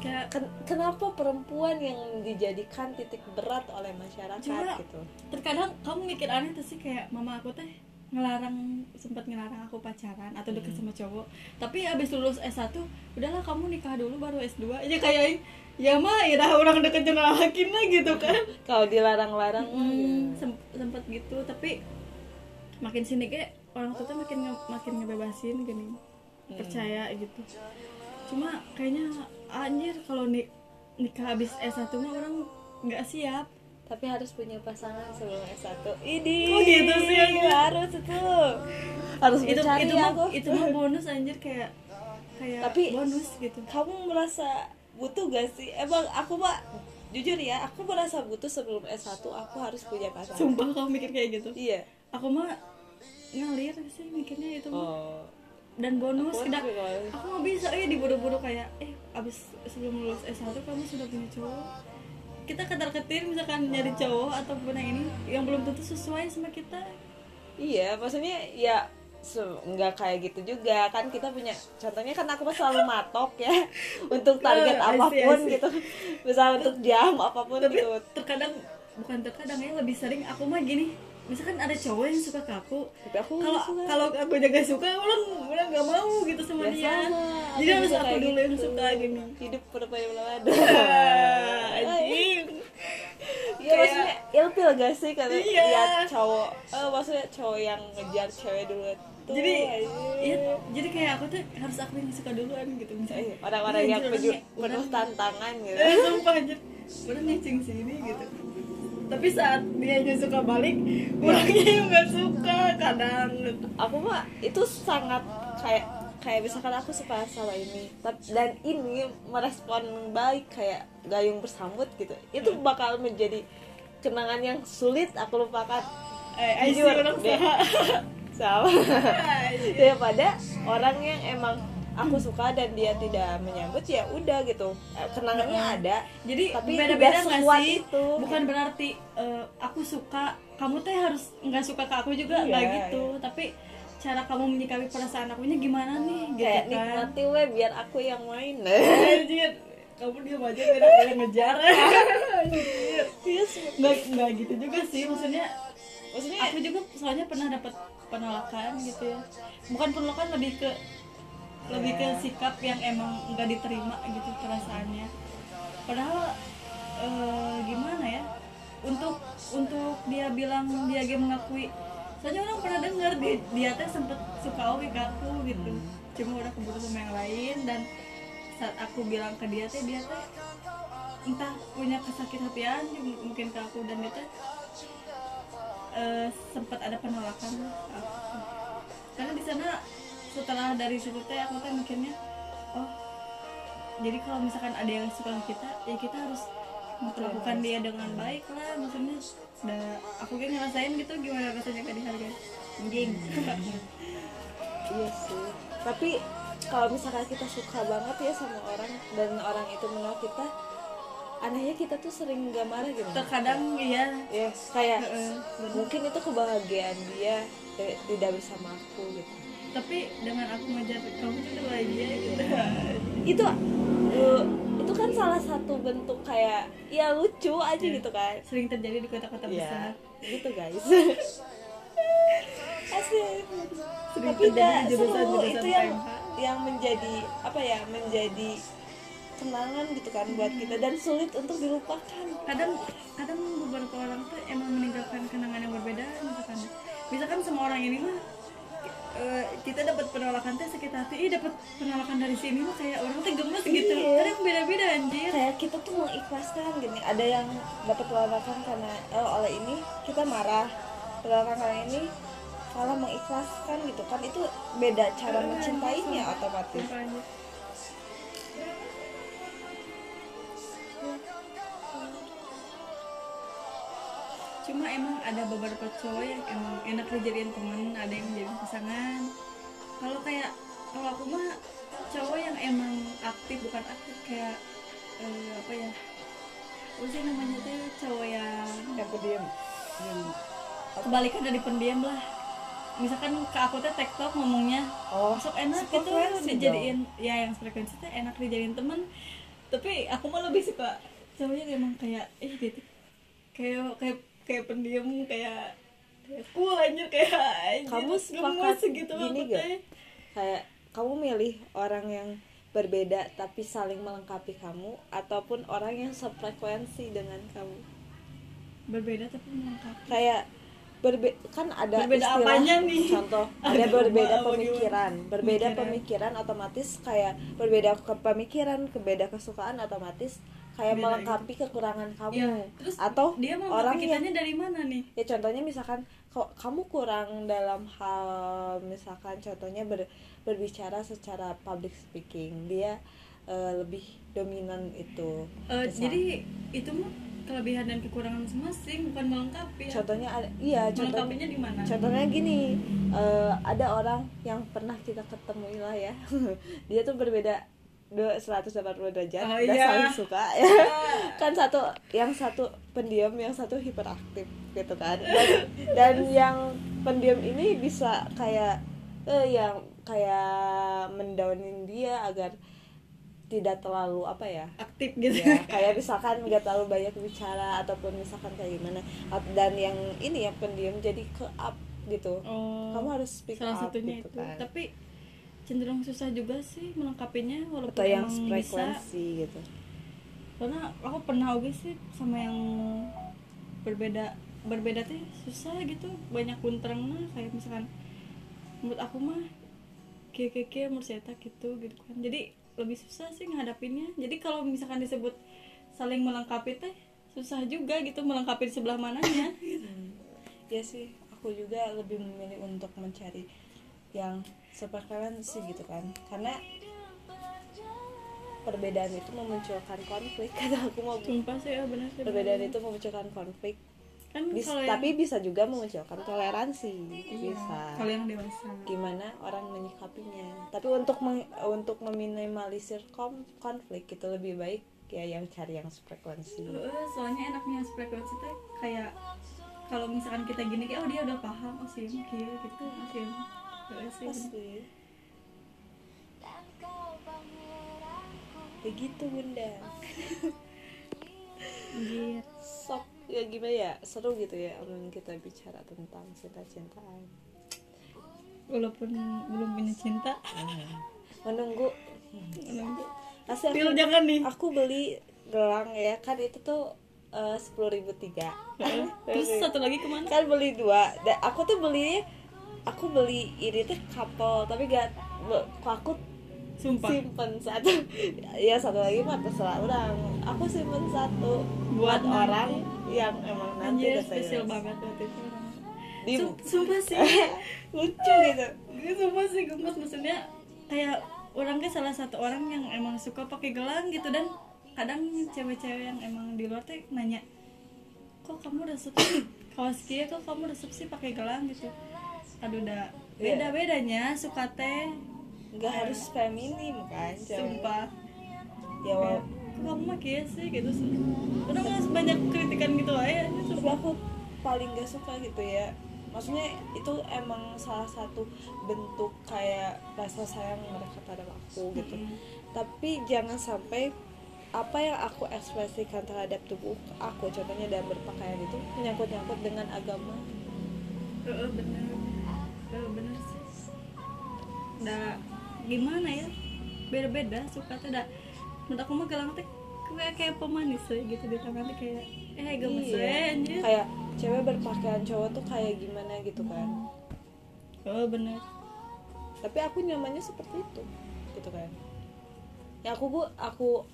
kayak ken- kenapa perempuan yang dijadikan titik berat oleh masyarakat Cuma- gitu? terkadang kamu mikir aneh tuh sih kayak mama aku teh ngelarang sempat ngelarang aku pacaran atau deket sama cowok. Tapi abis lulus S1 udahlah kamu nikah dulu baru S2 aja kayak ya mah ya orang deket jenah lah gitu kan. Kalau dilarang-larang hmm, gitu. sem- sempet gitu. Tapi makin sini kayak orang tua tuh makin nge- makin ngebebasin gini percaya gitu. Cuma kayaknya anjir kalau nik nikah habis S1 mah orang nggak siap tapi harus punya pasangan sebelum S1 ini Oh, gitu sih, anjir. harus itu. Harus itu itu mah itu mah bonus anjir kayak kayak Tapi- bonus gitu. kamu merasa butuh gak sih? Emang aku mah jujur ya aku merasa butuh sebelum S1 aku harus punya pasangan. Sumpah kamu mikir kayak gitu. Iya. Aku mah ngalir sih mikirnya itu mah. Oh. Dan bonus Aku tidak aku nggak bisa eh diburu-buru kayak eh abis sebelum lulus S1 kamu sudah punya cowok kita ketar ketir misalkan nyari cowok ataupun yang ini yang belum tentu sesuai sama kita. Iya, maksudnya ya nggak kayak gitu juga. Kan kita punya contohnya kan aku selalu matok ya untuk target I apa pun see. gitu. Misal untuk jam apa pun tapi gitu. terkadang bukan terkadang ya lebih sering aku mah gini misalkan ada cowok yang suka ke aku tapi aku kalau kalau aku jaga suka ulang ulang nggak mau gitu sama Ya dia. sama, jadi harus juga aku dulu yang gitu. suka gini hidup pura-pura belum ada anjing. Iya Kayak- maksudnya ilfil gak sih kalau Iya. lihat cowok? Eh maksudnya cowok yang ngejar cewek dulu tuh jadi iya jadi kayak aku tuh harus aku yang suka duluan gitu misalnya. Eh, orang-orang Iya, yang anjir, penuh, tantangan gitu. Eh sumpah anjir. Orang matching sini gitu tapi saat dia aja suka balik orangnya yang nggak suka kadang. Aku mah itu sangat kayak kayak misalkan aku suka sama ini. Dan ini merespon baik kayak gayung bersambut gitu. Itu Hmm. bakal menjadi kenangan yang sulit aku lupakan. Eh Jujur, deh. sama. Anjir. daripada orang yang emang aku suka dan dia tidak menyambut ya udah gitu. Eh, kenangannya ada jadi Tapi beda-beda tidak nggak sekuat sih? itu. bukan berarti eh, aku suka kamu teh harus nggak suka ke aku juga Iya, nggak gitu. tapi cara kamu menyikapi perasaan akunya gimana nih? Gitu kayak kan. nikmati we biar aku yang main. Anjir, kamu diam aja biar aku yang ngejar. Anjir. Nggak nggak gitu juga sih maksudnya maksudnya aku juga soalnya pernah dapat penolakan gitu ya. Bukan penolakan lebih ke lebih ke sikap yang emang nggak diterima gitu perasaannya. Padahal eh, gimana ya untuk untuk dia bilang dia game mengakui soalnya orang pernah dengar dia, dia teh sempet suka ke aku gitu. Cuma udah keburu sama yang lain dan saat aku bilang ke dia teh dia teh entah punya kesakit hatian mungkin ke aku dan dia teh eh, sempat ada penolakan karena di sana setelah dari situ teh aku teh mikirnya oh jadi kalau misalkan ada yang suka kita ya kita harus memperlakukan dia dengan baik lah maksudnya da, aku kayak ngerasain gitu gimana rasanya gak dihargai anjing Iya sih. Tapi kalau misalkan kita suka banget ya sama orang dan orang itu menolak kita, anehnya kita tuh sering gak marah gitu. terkadang iya Ya, kayak Heeh, bener. mungkin itu kebahagiaan dia ti- tidak bersama aku gitu. Tapi dengan aku ngejar kamu juga bahagia gitu Itu uh, itu kan salah satu bentuk kayak ya lucu aja Iya. gitu kan. sering terjadi di kota-kota besar Iya, gitu guys. Asik. Sering Tapi di seru itu yang PMH. yang menjadi apa ya menjadi kenangan gitu kan buat kita dan sulit untuk dilupakan. kadang kadang beberapa orang tuh emang meninggalkan kenangan yang berbeda misalkan misalkan semua orang ini mah eh, kita dapat penolakan teh sakit hati ih dapat penolakan dari sini mah kayak orang tuh gemes gitu Iya. kadang beda-beda anjir Kayak kita tuh mengikhlaskan gini. Ada yang dapat penolakan karena oh, oleh ini kita marah. Penolakan karena ini kalau mengikhlaskan gitu kan itu beda cara mencintainya otomatis. Cuma emang ada beberapa cowok yang emang enak dijadiin temen ada yang jadi pasangan. Kalau kayak kalau aku mah cowok yang emang aktif bukan aktif kayak eh, apa ya apa sih namanya tuh cowok yang Yang pendiam. kebalikan dari pendiam lah. Misalkan ke aku teh tiktok ngomongnya Oh, sok enak gitu dijadiin ya yang frekuensi teh enak dijadiin temen. Tapi aku mah lebih suka cowoknya emang kayak eh dia tuh kayak kayak kayak pendiam kayak kayak cool anjir kayak anjir Kamu sepakat segitu gini gak? kayak kamu milih orang yang berbeda tapi saling melengkapi kamu ataupun orang yang sefrekuensi dengan kamu berbeda tapi melengkapi kayak berbe kan ada Berbeda istilah apanya nih? contoh ada Aduh, berbeda pemikiran berbeda Pemikiran. pemikiran otomatis kayak berbeda ke pemikiran berbeda kesukaan otomatis kayak Beda melengkapi kekurangan kamu. Ya, terus atau dia mau orang yang dari mana nih? Ya contohnya misalkan kok kamu kurang dalam hal misalkan contohnya ber- berbicara secara public speaking dia eh, lebih dominan itu. Misal- jadi itu mah kelebihan dan kekurangan masing-masing bukan melengkapi. Ya. contohnya ada iya contohnya di mana? contohnya gini eh, ada orang yang pernah kita ketemu lah ya. Dia tuh berbeda 180 derajat Oh, dan iya. saling suka. Ya kan satu yang satu pendiam yang satu hiperaktif gitu kan. Dan, dan yang pendiam ini bisa kayak eh, yang kayak mendownin dia agar tidak terlalu apa ya? Aktif gitu. Ya kayak misalkan nggak terlalu banyak bicara ataupun misalkan kayak gimana. Dan yang ini yang pendiam jadi ke up gitu. Oh kamu harus speak salah up satunya gitu itu. kan. Tapi cenderung susah juga sih melengkapinya walaupun atau yang emang bisa. frekuensi gitu. Karena aku pernah oke sih sama yang berbeda berbeda teh susah gitu banyak kunterang mah kayak misalkan menurut aku mah keke menurut saya gitu gitu kan. Jadi lebih susah sih ngadapinnya. Jadi kalau misalkan disebut saling melengkapi teh susah juga gitu melengkapi di sebelah mananya. Ya sih aku juga lebih memilih untuk mencari yang sefrekuensi gitu kan. Karena perbedaan itu memunculkan konflik. Kata aku mau sumpah sih ya benar sih perbedaan itu memunculkan konflik. Kan Bis- yang- tapi bisa juga memunculkan toleransi. Iya, bisa. kalau yang dewasa. Gimana orang menyikapinya. Tapi untuk meng- untuk meminimalisir kom- konflik itu lebih baik ya yang cari yang frekuensi Heeh, soalnya enaknya frekuensi teh kayak kalau misalkan kita gini kayak oh dia udah paham oh sih gitu gitu oh sih sih. Pasti begitu bunda. Sok ya gimana ya seru gitu ya om kita bicara tentang cinta-cintaan. Walaupun belum punya cinta. Menunggu. Menunggu. Asli aku, jangan nih. aku beli gelang ya kan itu tuh sepuluh ribu tiga. Terus satu lagi ke mana? Kan beli dua. Dan aku tuh beli aku beli ini tuh couple tapi gak kok aku sumpah. simpen satu ya satu lagi mah terserah orang. Aku simpen satu Buat buat orang yang emang nanti anjir udah spesial banget waktu itu di Sum- sumpah sih. Lucu gitu. Gue sumpah sih gemes. Maksudnya kayak orang ke salah satu orang yang emang suka pakai gelang gitu. Dan kadang cewek-cewek yang emang di luar teh nanya kok kamu resep sih? Kaos kia kok kamu resep sih pakai gelang? gitu aduh udah Iya. beda bedanya suka teh. Nggak harus feminim kan sumpah. Ya Kayak, wal- kamu mah kia sih gitu sih. Udah nggak banyak kritikan gitu aja tapi sumpah aku paling gak suka gitu ya. Maksudnya itu emang salah satu bentuk kayak rasa sayang mereka pada aku gitu. Mm-mm. tapi jangan sampai apa yang aku ekspresikan terhadap tubuh aku contohnya dalam berpakaian itu menyangkut-nyangkut dengan agama. Sih Udah gimana ya beda-beda suka tuh dah menurut aku mah gelang teh kayak kayak pemanis we, gitu di tangan teh kayak eh gemes we Iya. anjir. kayak cewek berpakaian cowok tuh kayak gimana gitu kan. Oh bener. Tapi aku nyamannya seperti itu gitu kan. Ya aku bu aku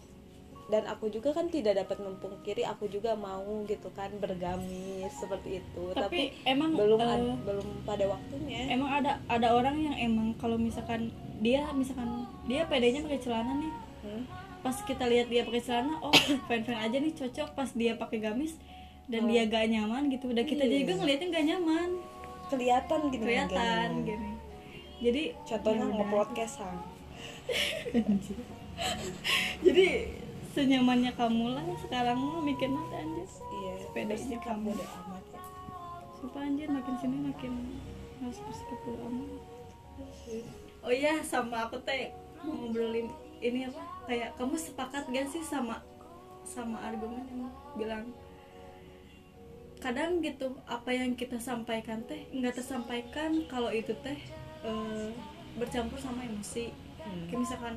dan aku juga kan tidak dapat memungkiri aku juga mau gitu kan bergamis seperti itu tapi, tapi, emang belum ad- belum pada waktunya emang ada ada orang yang emang kalau misalkan dia misalkan dia pedenya pakai celana nih Hmm? pas kita lihat dia pakai celana oh fine fine aja nih cocok pas dia pakai gamis dan Oh. dia gak nyaman gitu udah kita Iya. juga ngeliatnya gak nyaman kelihatan gini kelihatan gini. jadi contohnya ya udah. nge-podcast jadi senyamannya kamu lah sekarang mah mikir nanti anjir iya Sepedanya kamu. bodo amat ya sumpah anjir makin sini makin harus bersikap bodo amat oh iya sama aku teh mau ngobrolin ini apa kayak kamu sepakat gak sih sama sama argumen yang bilang kadang gitu apa yang kita sampaikan teh nggak tersampaikan kalau itu teh eh, bercampur sama emosi Hmm. kayak misalkan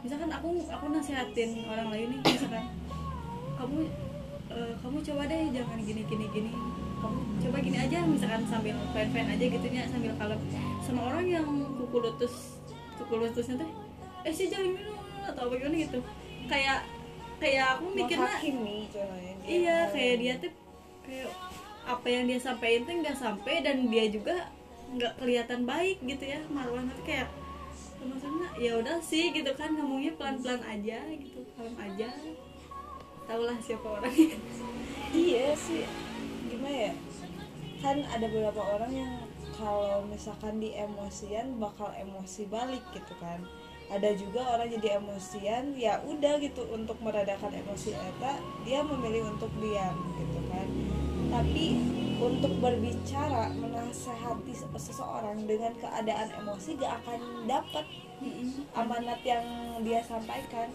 misalkan aku aku nasihatin orang lain nih misalkan kamu eh, kamu coba deh jangan gini gini gini. Kamu coba gini aja misalkan sambil fine fine aja gitunya sambil kalem. Sama orang yang kuku lutut kuku lututnya teh eh sih jangan minum atau apa gimana gitu. Kayak kayak aku mikirnya iya kayak dia tuh kayak apa yang dia sampaikan tuh nggak sampai dan dia juga nggak kelihatan baik gitu ya marwahnya tuh kayak maksudnya ya udah sih gitu kan ngomongnya pelan pelan aja gitu kalem aja. Tahulah siapa orangnya iya sih. Gimana ya? Kan ada beberapa orang yang kalau misalkan di emosian bakal emosi balik gitu kan. Ada juga orang jadi emosian ya udah gitu untuk meredakan emosi eta dia memilih untuk diam gitu kan. Tapi untuk berbicara menasehati se- seseorang dengan keadaan emosi gak akan dapat amanat yang dia sampaikan.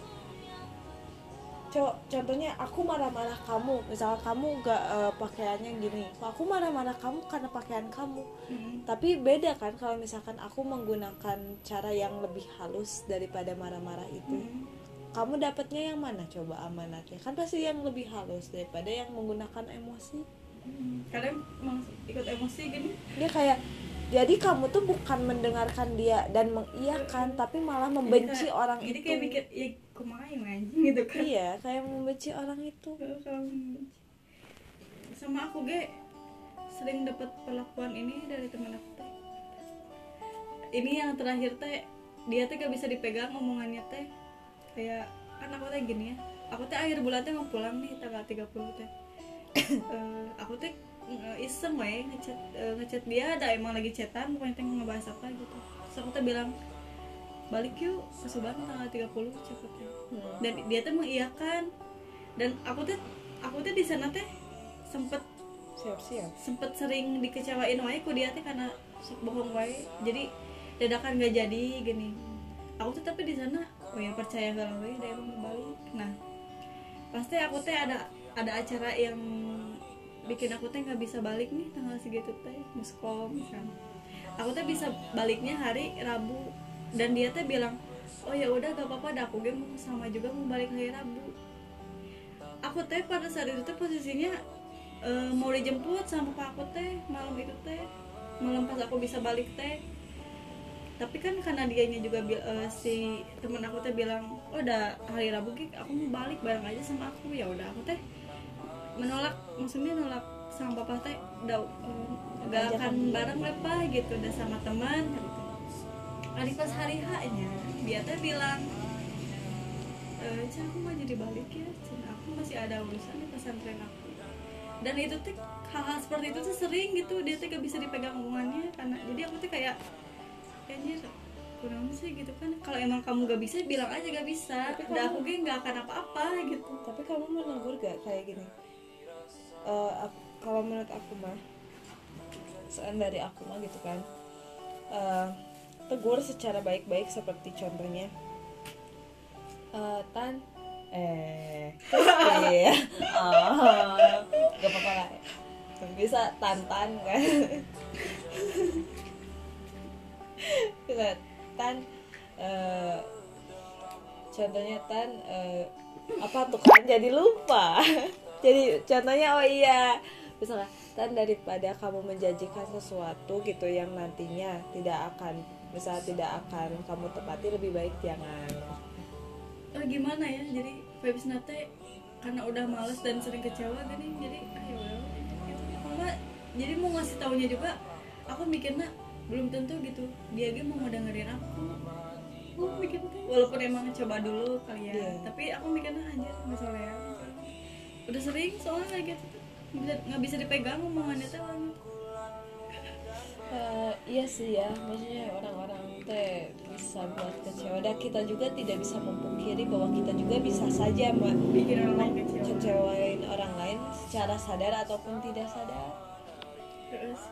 Co- contohnya aku marah-marah kamu. Misalnya kamu gak eh, pakaiannya gini. Aku marah-marah kamu karena pakaian kamu. Tapi beda kan kalau misalkan aku menggunakan cara yang lebih halus daripada marah-marah itu. Kamu dapatnya yang mana? Coba amanatnya. Kan pasti yang lebih halus daripada yang menggunakan emosi kadang emang ikut emosi gini? Dia kayak jadi kamu tuh bukan mendengarkan dia dan mengiyakan tapi malah membenci Jadi kayak- orang jadi itu. kayak mikir ya kumaha yang anjing gitu kan. Iya kayak membenci orang itu. Sama aku ge. Sering dapat perlakuan ini dari teman aku teh. Ini yang terakhir teh. Dia teh gak bisa dipegang omongannya teh. Kayak kan aku teh gini ya. Aku teh akhir bulan teh mau pulang nih tanggal 30 teh Eh, aku teh eh, iseng we ngechat eh, ngechat dia ada emang lagi chatan pokoknya teh ngebahas apa gitu. Terus aku teh bilang balik yuk ke Subang tanggal 30 cepet Hmm. dan dia tuh mengiyakan. Dan aku tuh aku tuh di sana teh sempet siap-siap. sempet sering dikecewain wae ku dia teh karena sok bohong wae. Jadi dadakan gak jadi gini. Aku tuh tapi di sana oh ya percaya gak wae dia emang balik nah pasti aku teh ada ada acara yang bikin aku teh nggak bisa balik nih tanggal segitu teh muskom misalnya. Aku teh bisa baliknya hari Rabu dan dia teh bilang oh ya udah gak apa-apa aku mau sama juga mau balik hari Rabu. Aku teh pada saat itu teh posisinya eh, mau dijemput sama pak aku teh malam itu teh malam pas aku bisa balik teh. Tapi kan karena dianya juga eh, si temen aku teh bilang oh udah hari Rabu Gik, aku mau balik bareng aja sama aku. Ya udah aku teh menolak maksudnya nolak sama bapak teh udah eh, gak Ajakan akan bareng lepa gitu udah sama teman gitu. Hari pas hari H nya dia teh bilang e, aku mau jadi balik ya Cen, aku masih ada urusan di pesantren aku. Dan itu tuh hal-hal seperti itu tuh sering gitu dia tuh gak bisa dipegang omongannya karena jadi aku tuh kayak kayaknya kurang sih gitu kan. Kalau emang kamu gak bisa bilang aja gak bisa. Tapi kamu- aku gak nggak akan apa-apa gitu. Tapi kamu menegur gak kayak gini Eh, ap- kalau menurut aku mah dari aku mah gitu kan eh, tegur secara baik-baik seperti contohnya eh, tan. Eh iya. Oh, gak apa-apa lah. Bisa tantan kan. Bisa tan. Eh, contohnya tan eh, apa tuh kan? Jadi lupa jadi contohnya oh iya misalnya tan daripada kamu menjanjikan sesuatu gitu yang nantinya tidak akan misalnya tidak akan kamu tepati lebih baik jangan. Oh, gimana ya? Jadi vibes nate karena udah males dan sering kecewa gini jadi ayo gitu. Kalau jadi mau ngasih taunya juga aku mikirnya belum tentu gitu. Dia ge mau dengerin aku. Aku mikir teh, walaupun emang coba dulu kali ya Iya. tapi aku mikirnya nggak soalnya udah sering soalnya kayak gitu nggak bisa dipegang omongannya teh orang Eh, iya sih ya maksudnya orang-orang teh bisa buat kecewa. Dan kita juga tidak bisa memungkiri bahwa kita juga bisa saja me- bikin orang lain kecewa. kecewain orang lain secara sadar ataupun tidak sadar. Terus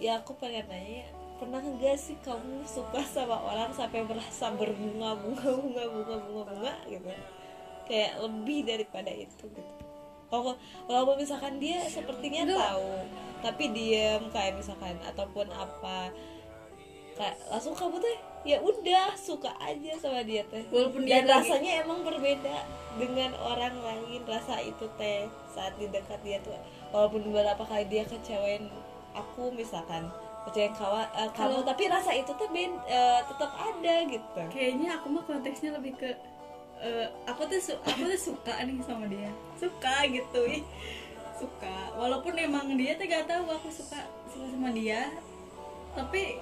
ya aku pengen nanya pernah enggak sih kamu suka sama orang sampai merasa berbunga bunga bunga bunga bunga bunga gitu kayak lebih daripada itu gitu. Kalau walaupun misalkan dia sepertinya Enggak. tahu tapi diem kayak misalkan ataupun apa kayak langsung kamu tuh ya udah suka aja sama dia teh. Walaupun dia dan lagi- rasanya emang berbeda dengan orang lain rasa itu teh saat di dekat dia tuh. Walaupun beberapa kali dia kecewain aku misalkan kecewain kawan eh, kamu Kalau- tapi rasa itu tuh ben, eh, tetap ada gitu. Kayaknya aku mah konteksnya lebih ke eh, aku tuh su- aku tuh suka nih sama dia. Suka gitu ih. Suka. Walaupun emang dia tuh gak tahu aku suka suka sama dia. Tapi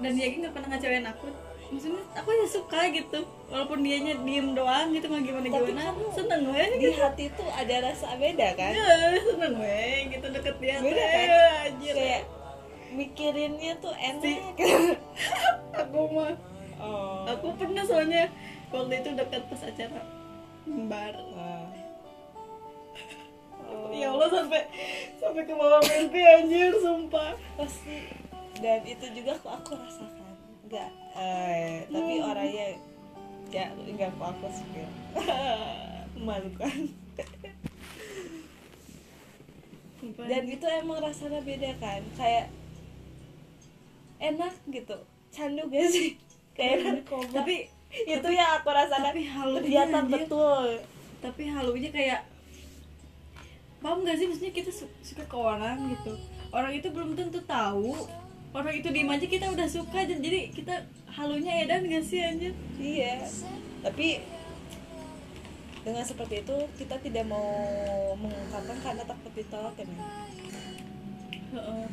dan dia nggak pernah ngecewain aku. Maksudnya aku ya suka gitu. Walaupun dianya diem doang gitu nggak gimana Tapi gimana. kamu seneng gue di hati tuh ada rasa beda kan? Ya seneng gue gitu deket dia. Beda teh. kan? anjir. Kayak mikirinnya tuh enak. Aku mah. Oh. Aku pernah soalnya waktu itu dekat pas acara bar. Wah. Oh, ya Allah sampai sampai ke bawah mimpi anjir sumpah. Pasti. Dan itu juga kok aku rasakan. Nggak eh, tapi orangnya ya nggak fokus juga memalukan. Sumpah. dan itu emang rasanya beda kan kayak enak gitu. Candu gak sih? Kayak narkoba tapi itu yang aku rasakan. Tapi kelihatan anjir. betul. Tapi halunya kayak paham gak sih? Maksudnya kita su- suka ke orang gitu. Orang itu belum tentu tahu. Orang itu diem aja kita udah suka dan jadi kita halunya edan gak sih anjir? Iya. Tapi dengan seperti itu kita tidak mau mengungkapkan karena takut ditolak kan ya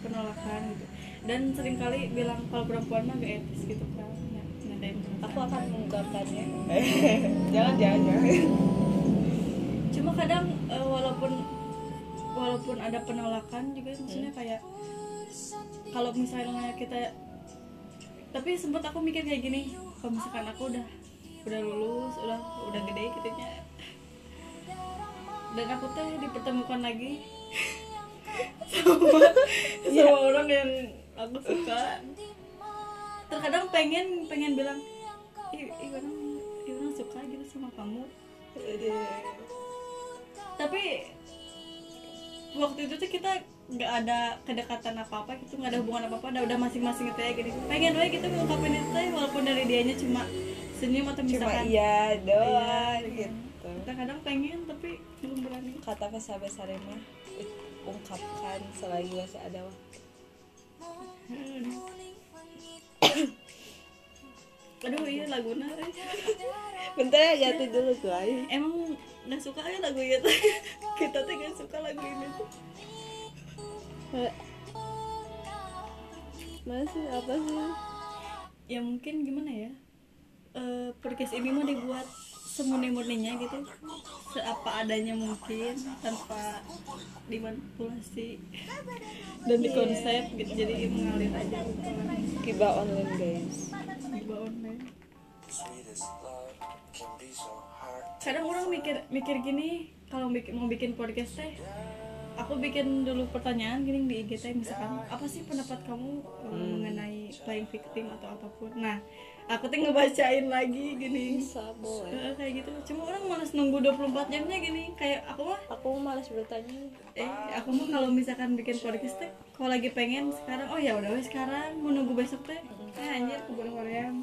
penolakan gitu. Dan sering kali bilang kalau perempuan mah gak etis gitu kan ya. Aku akan mengungkapkannya. Jangan jangan jangan. Cuma kadang eh, walaupun walaupun ada penolakan juga maksudnya kayak kalau misalnya kita tapi sempat aku mikir kayak gini kalau misalkan aku udah udah lulus udah udah gede gitu nya dan aku teh dipertemukan lagi sama sama orang yang aku suka terkadang pengen pengen bilang ih ih orang orang suka gitu sama kamu. Tapi waktu itu tuh kita nggak ada kedekatan apa apa gitu nggak ada hubungan apa apa udah udah masing-masing gitu ya gini pengen aja gitu ngungkapin itu walaupun dari dianya cuma senyum atau cuma misalkan iya doang iya, gitu. Kita kadang pengen tapi belum berani. Kata besar besar mah ungkapkan selagi masih ada waktu aduh iya laguna. Eh. bentar ya ganti dulu guys emang nggak suka ya lagu itu kita tuh nggak suka lagu ini. Tuh masih apa sih? Ya mungkin gimana ya? Eh podcast ini mau dibuat semurni-murninya gitu. Seapa adanya mungkin tanpa dimanipulasi. Dan dikonsep gitu jadi mengalir aja. Gitu kiba online guys. Tiba online. Kadang orang mikir mikir gini kalau bikin, mau bikin podcast teh aku bikin dulu pertanyaan gini di IG teh misalkan apa sih pendapat kamu eh, mengenai playing victim atau apa pun? Nah aku tuh ngebacain lagi gini. Bisa boleh Eh, kayak gitu. Cuma orang malas nunggu 24 jamnya gini. Kayak aku mah aku malas bertanya. Eh aku mah kalau misalkan bikin podcast teh kalau lagi pengen sekarang oh ya udah wes sekarang mau nunggu besok teh eh anjir kebun hoream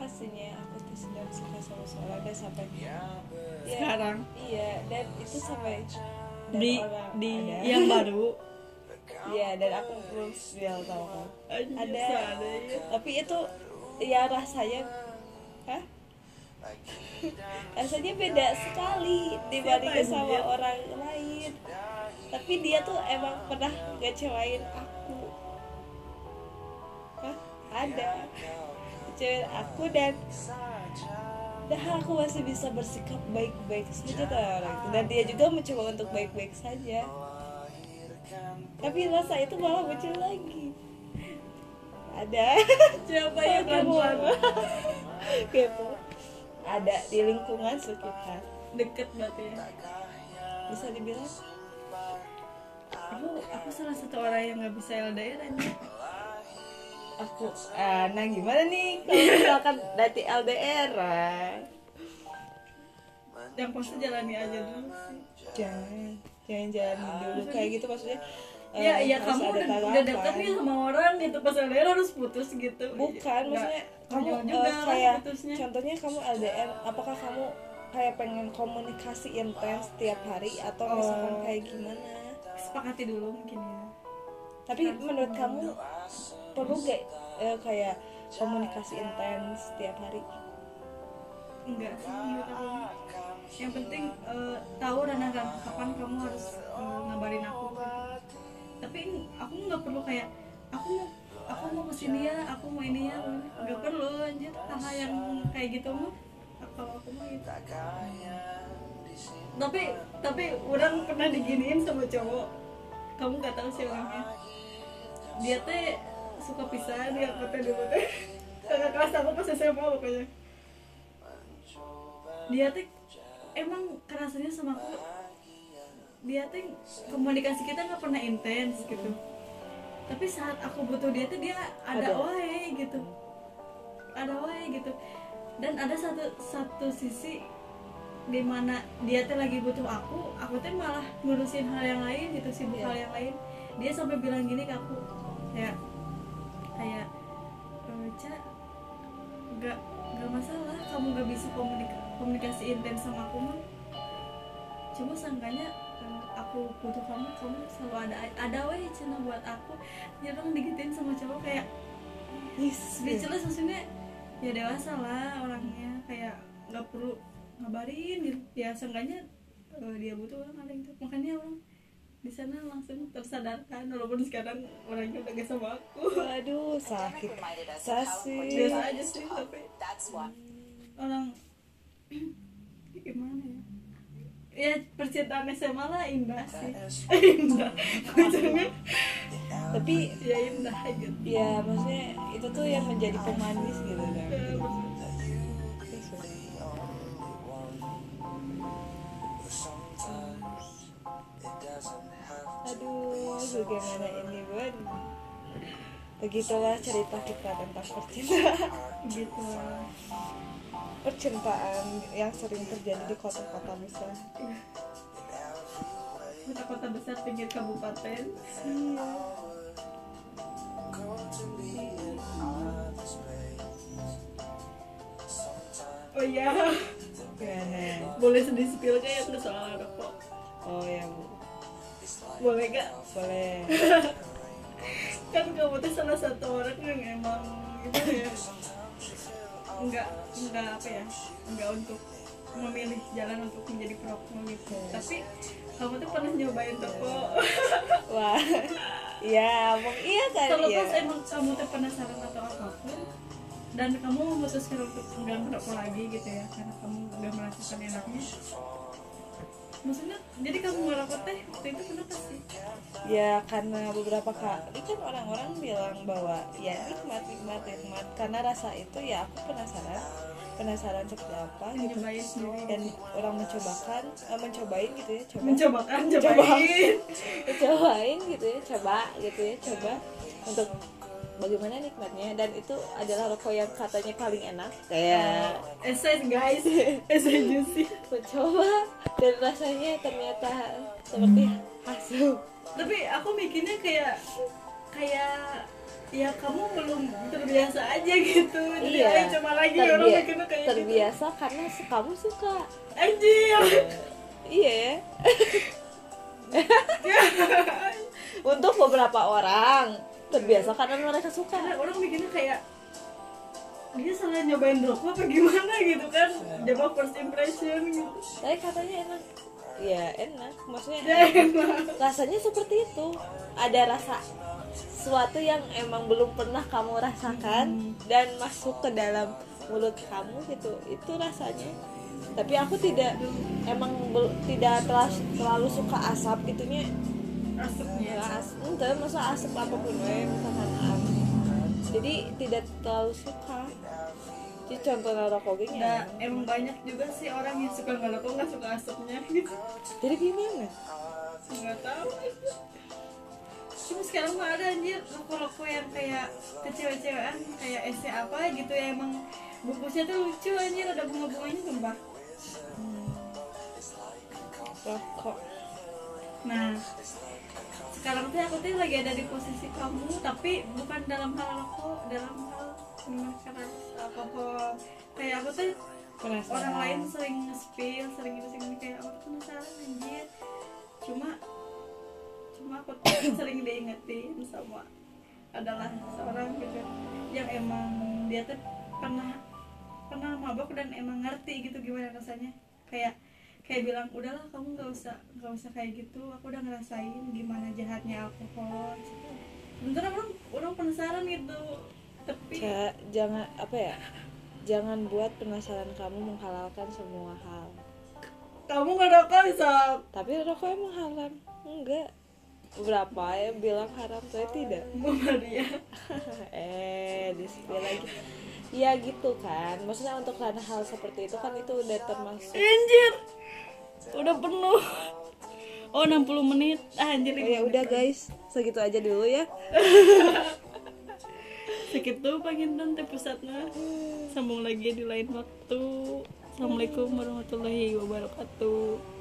pastinya aku tuh sedang suka sama seorang dan sampai ya, sekarang? Iya dan itu sampai di orang di ada. yang baru. Iya dan aku belum bilang tahu kan. Ada. tapi itu ya rasanya hah? Rasanya beda sekali dibandingkan sama dia? orang lain. Tapi dia tuh emang pernah ngecewain aku. Hah? ada. Ngecewain aku dan dan aku masih bisa bersikap baik-baik saja ke orang itu dan dia juga mencoba untuk baik-baik saja. tapi rasa itu malah muncul lagi. Ada siapa yang kamu pelan gitu. Ada di lingkungan sekitar. Deket berarti ya? Bisa dibilang. aku aku salah satu orang yang nggak bisa LDR aja aku eh, nah gimana nih kalau misalkan dari LDR ah? yang pasti jalani aja dulu sih. Jangan jangan jalan dulu. Kayak gitu maksudnya ya ya kamu ada udah, udah deket nih sama orang gitu. Pas LDR harus putus gitu. Bukan Nggak maksudnya kamu juga lah kayak putusnya. contohnya kamu LDR apakah kamu kayak pengen komunikasi intens tiap hari atau misalkan Oh. kayak gimana? Sepakati dulu mungkin ya. Tapi menurut kamu perlu gak eh, kayak komunikasi intens setiap hari. Enggak sih yang penting eh, tahu dan kapan kamu harus eh, ngabarin aku gitu. tapi aku nggak perlu kayak aku mau aku mau ke sini ya aku mau ini ya. Nggak perlu anjir. Hal yang kayak gitu mah kalau aku mah gitu. Tapi tapi orang pernah diginiin sama cowok. Kamu nggak tahu sih orangnya. Dia teh suka pisah dia aku teh dulu teh kakak kelas aku pas SMA pokoknya. Dia teh emang kerasanya sama aku. Dia teh komunikasi kita nggak pernah intens gitu. Tapi saat aku butuh dia tuh dia ada, Ada. wae gitu. Ada wae gitu. Dan ada satu satu sisi di mana dia tuh lagi butuh aku aku tuh malah ngurusin hal yang lain gitu sibuk Iya. hal yang lain. Dia sampai bilang gini ke aku kayak "Eh, Ca nggak nggak masalah. Kamu nggak bisa komunika- komunikasi intens sama aku mah cuma sangkanya aku butuh kamu kamu selalu ada ada weh cina buat aku. Nyerang digituin sama cowok kayak yes speechless maksudnya ya dewasa lah orangnya. Kayak nggak perlu ngabarin gitu. Ya seenggaknya eh, dia butuh orang ada itu makanya orang di sana langsung tersadarkan walaupun sekarang orangnya udah gak sama aku. Waduh sakit. sasi. biasa aja sih tapi orang gimana ya? Ya percintaan SMA lah indah sih. indah. ujungnya tapi ya indah gitu ya maksudnya itu tuh yang menjadi pemanis gitu kan aduh bagaimana ini bun begitulah cerita kita tentang percintaan. Gitu. Percintaan yang sering terjadi di kota-kota besar. Kota-kota besar pinggir kabupaten. Iya. Oh iya. Gimana boleh sedih spill kayak ke soal rokok. Oh ya bu boleh gak? Boleh. Kan kamu tuh salah satu orang yang emang gitu ya enggak enggak apa ya enggak untuk memilih jalan untuk menjadi perokok gitu. Tapi kamu tuh pernah nyobain rokok wah ya emang iya kan kalau ya pas emang kamu tuh penasaran atau apa pun dan kamu memutuskan untuk enggak merokok lagi gitu ya karena kamu enggak merasakan enaknya maksudnya jadi kamu merokok teh? Waktu itu kenapa sih? Ya karena beberapa kali kan orang-orang bilang bahwa ya nikmat nikmat nikmat. Karena rasa itu ya aku penasaran penasaran seperti apa gitu. Dan orang mencobakan eh, mencobain gitu ya coba. Mencobakan Coba. cobain. Cobain gitu ya coba gitu ya coba untuk bagaimana nikmatnya dan itu adalah rokok yang katanya paling enak. Kayak essay guys essay juicy. Mencoba dan rasanya ternyata seperti hasil. Tapi aku mikirnya kayak kayak ya kamu belum terbiasa aja gitu. Jadi Iya, ayo coba lagi. Orang terbia- mikirnya kayak gitu. terbiasa karena se- kamu suka. Anjir iya. Ya untuk beberapa orang terbiasa karena mereka suka. Karena orang mikirnya kayak dia salah nyobain rokok apa gimana gitu kan? Coba first impression gitu. Tapi katanya enak. Ya enak. Maksudnya ya enak. rasanya seperti itu. Ada rasa sesuatu yang emang belum pernah kamu rasakan dan masuk ke dalam mulut kamu gitu. Itu rasanya. Tapi aku tidak emang tidak terlalu, terlalu suka asap gitunya asapnya ya as ente masa asap apa pun we misalkan am jadi tidak terlalu suka. Jadi contohnya rokok gini Nah, emang banyak juga sih orang yang suka ngerokok nggak suka asapnya. Gitu jadi gimana? Nggak tahu. Cuma sekarang mah ada anjir rokok-rokok yang kayak kecewa-cewaan kayak SC apa gitu ya emang bungkusnya tuh lucu anjir ada bunga-bunganya sumpah rokok. Nah sekarang tuh aku tuh lagi ada di posisi kamu tapi bukan dalam hal rokok dalam hal minuman keras alkohol kayak aku tuh penasaran orang lain sering nge-spill sering gitu sering kayak aku tuh penasaran anjir. Cuma cuma aku tuh sering diingetin sama adalah seorang gitu yang emang dia tuh pernah pernah mabok dan emang ngerti gitu gimana rasanya. Kayak kayak bilang udahlah kamu nggak usah nggak usah kayak gitu. Aku udah ngerasain gimana jahatnya alkohol bentar orang orang penasaran gitu. Tapi Ja- jangan apa ya jangan buat penasaran kamu menghalalkan semua hal. Kamu nggak rokok sob tapi rokok emang haram enggak. Beberapa ya bilang haram saya tidak. Maria eh di lagi ya gitu kan. Maksudnya untuk karena hal seperti itu kan itu udah termasuk. Anjir. Udah penuh. Oh 60 menit. Ah, anjir oh, ya udah guys. Segitu aja dulu ya. Segitu pengintan teh pusatnya sambung lagi di lain waktu. Assalamualaikum warahmatullahi wabarakatuh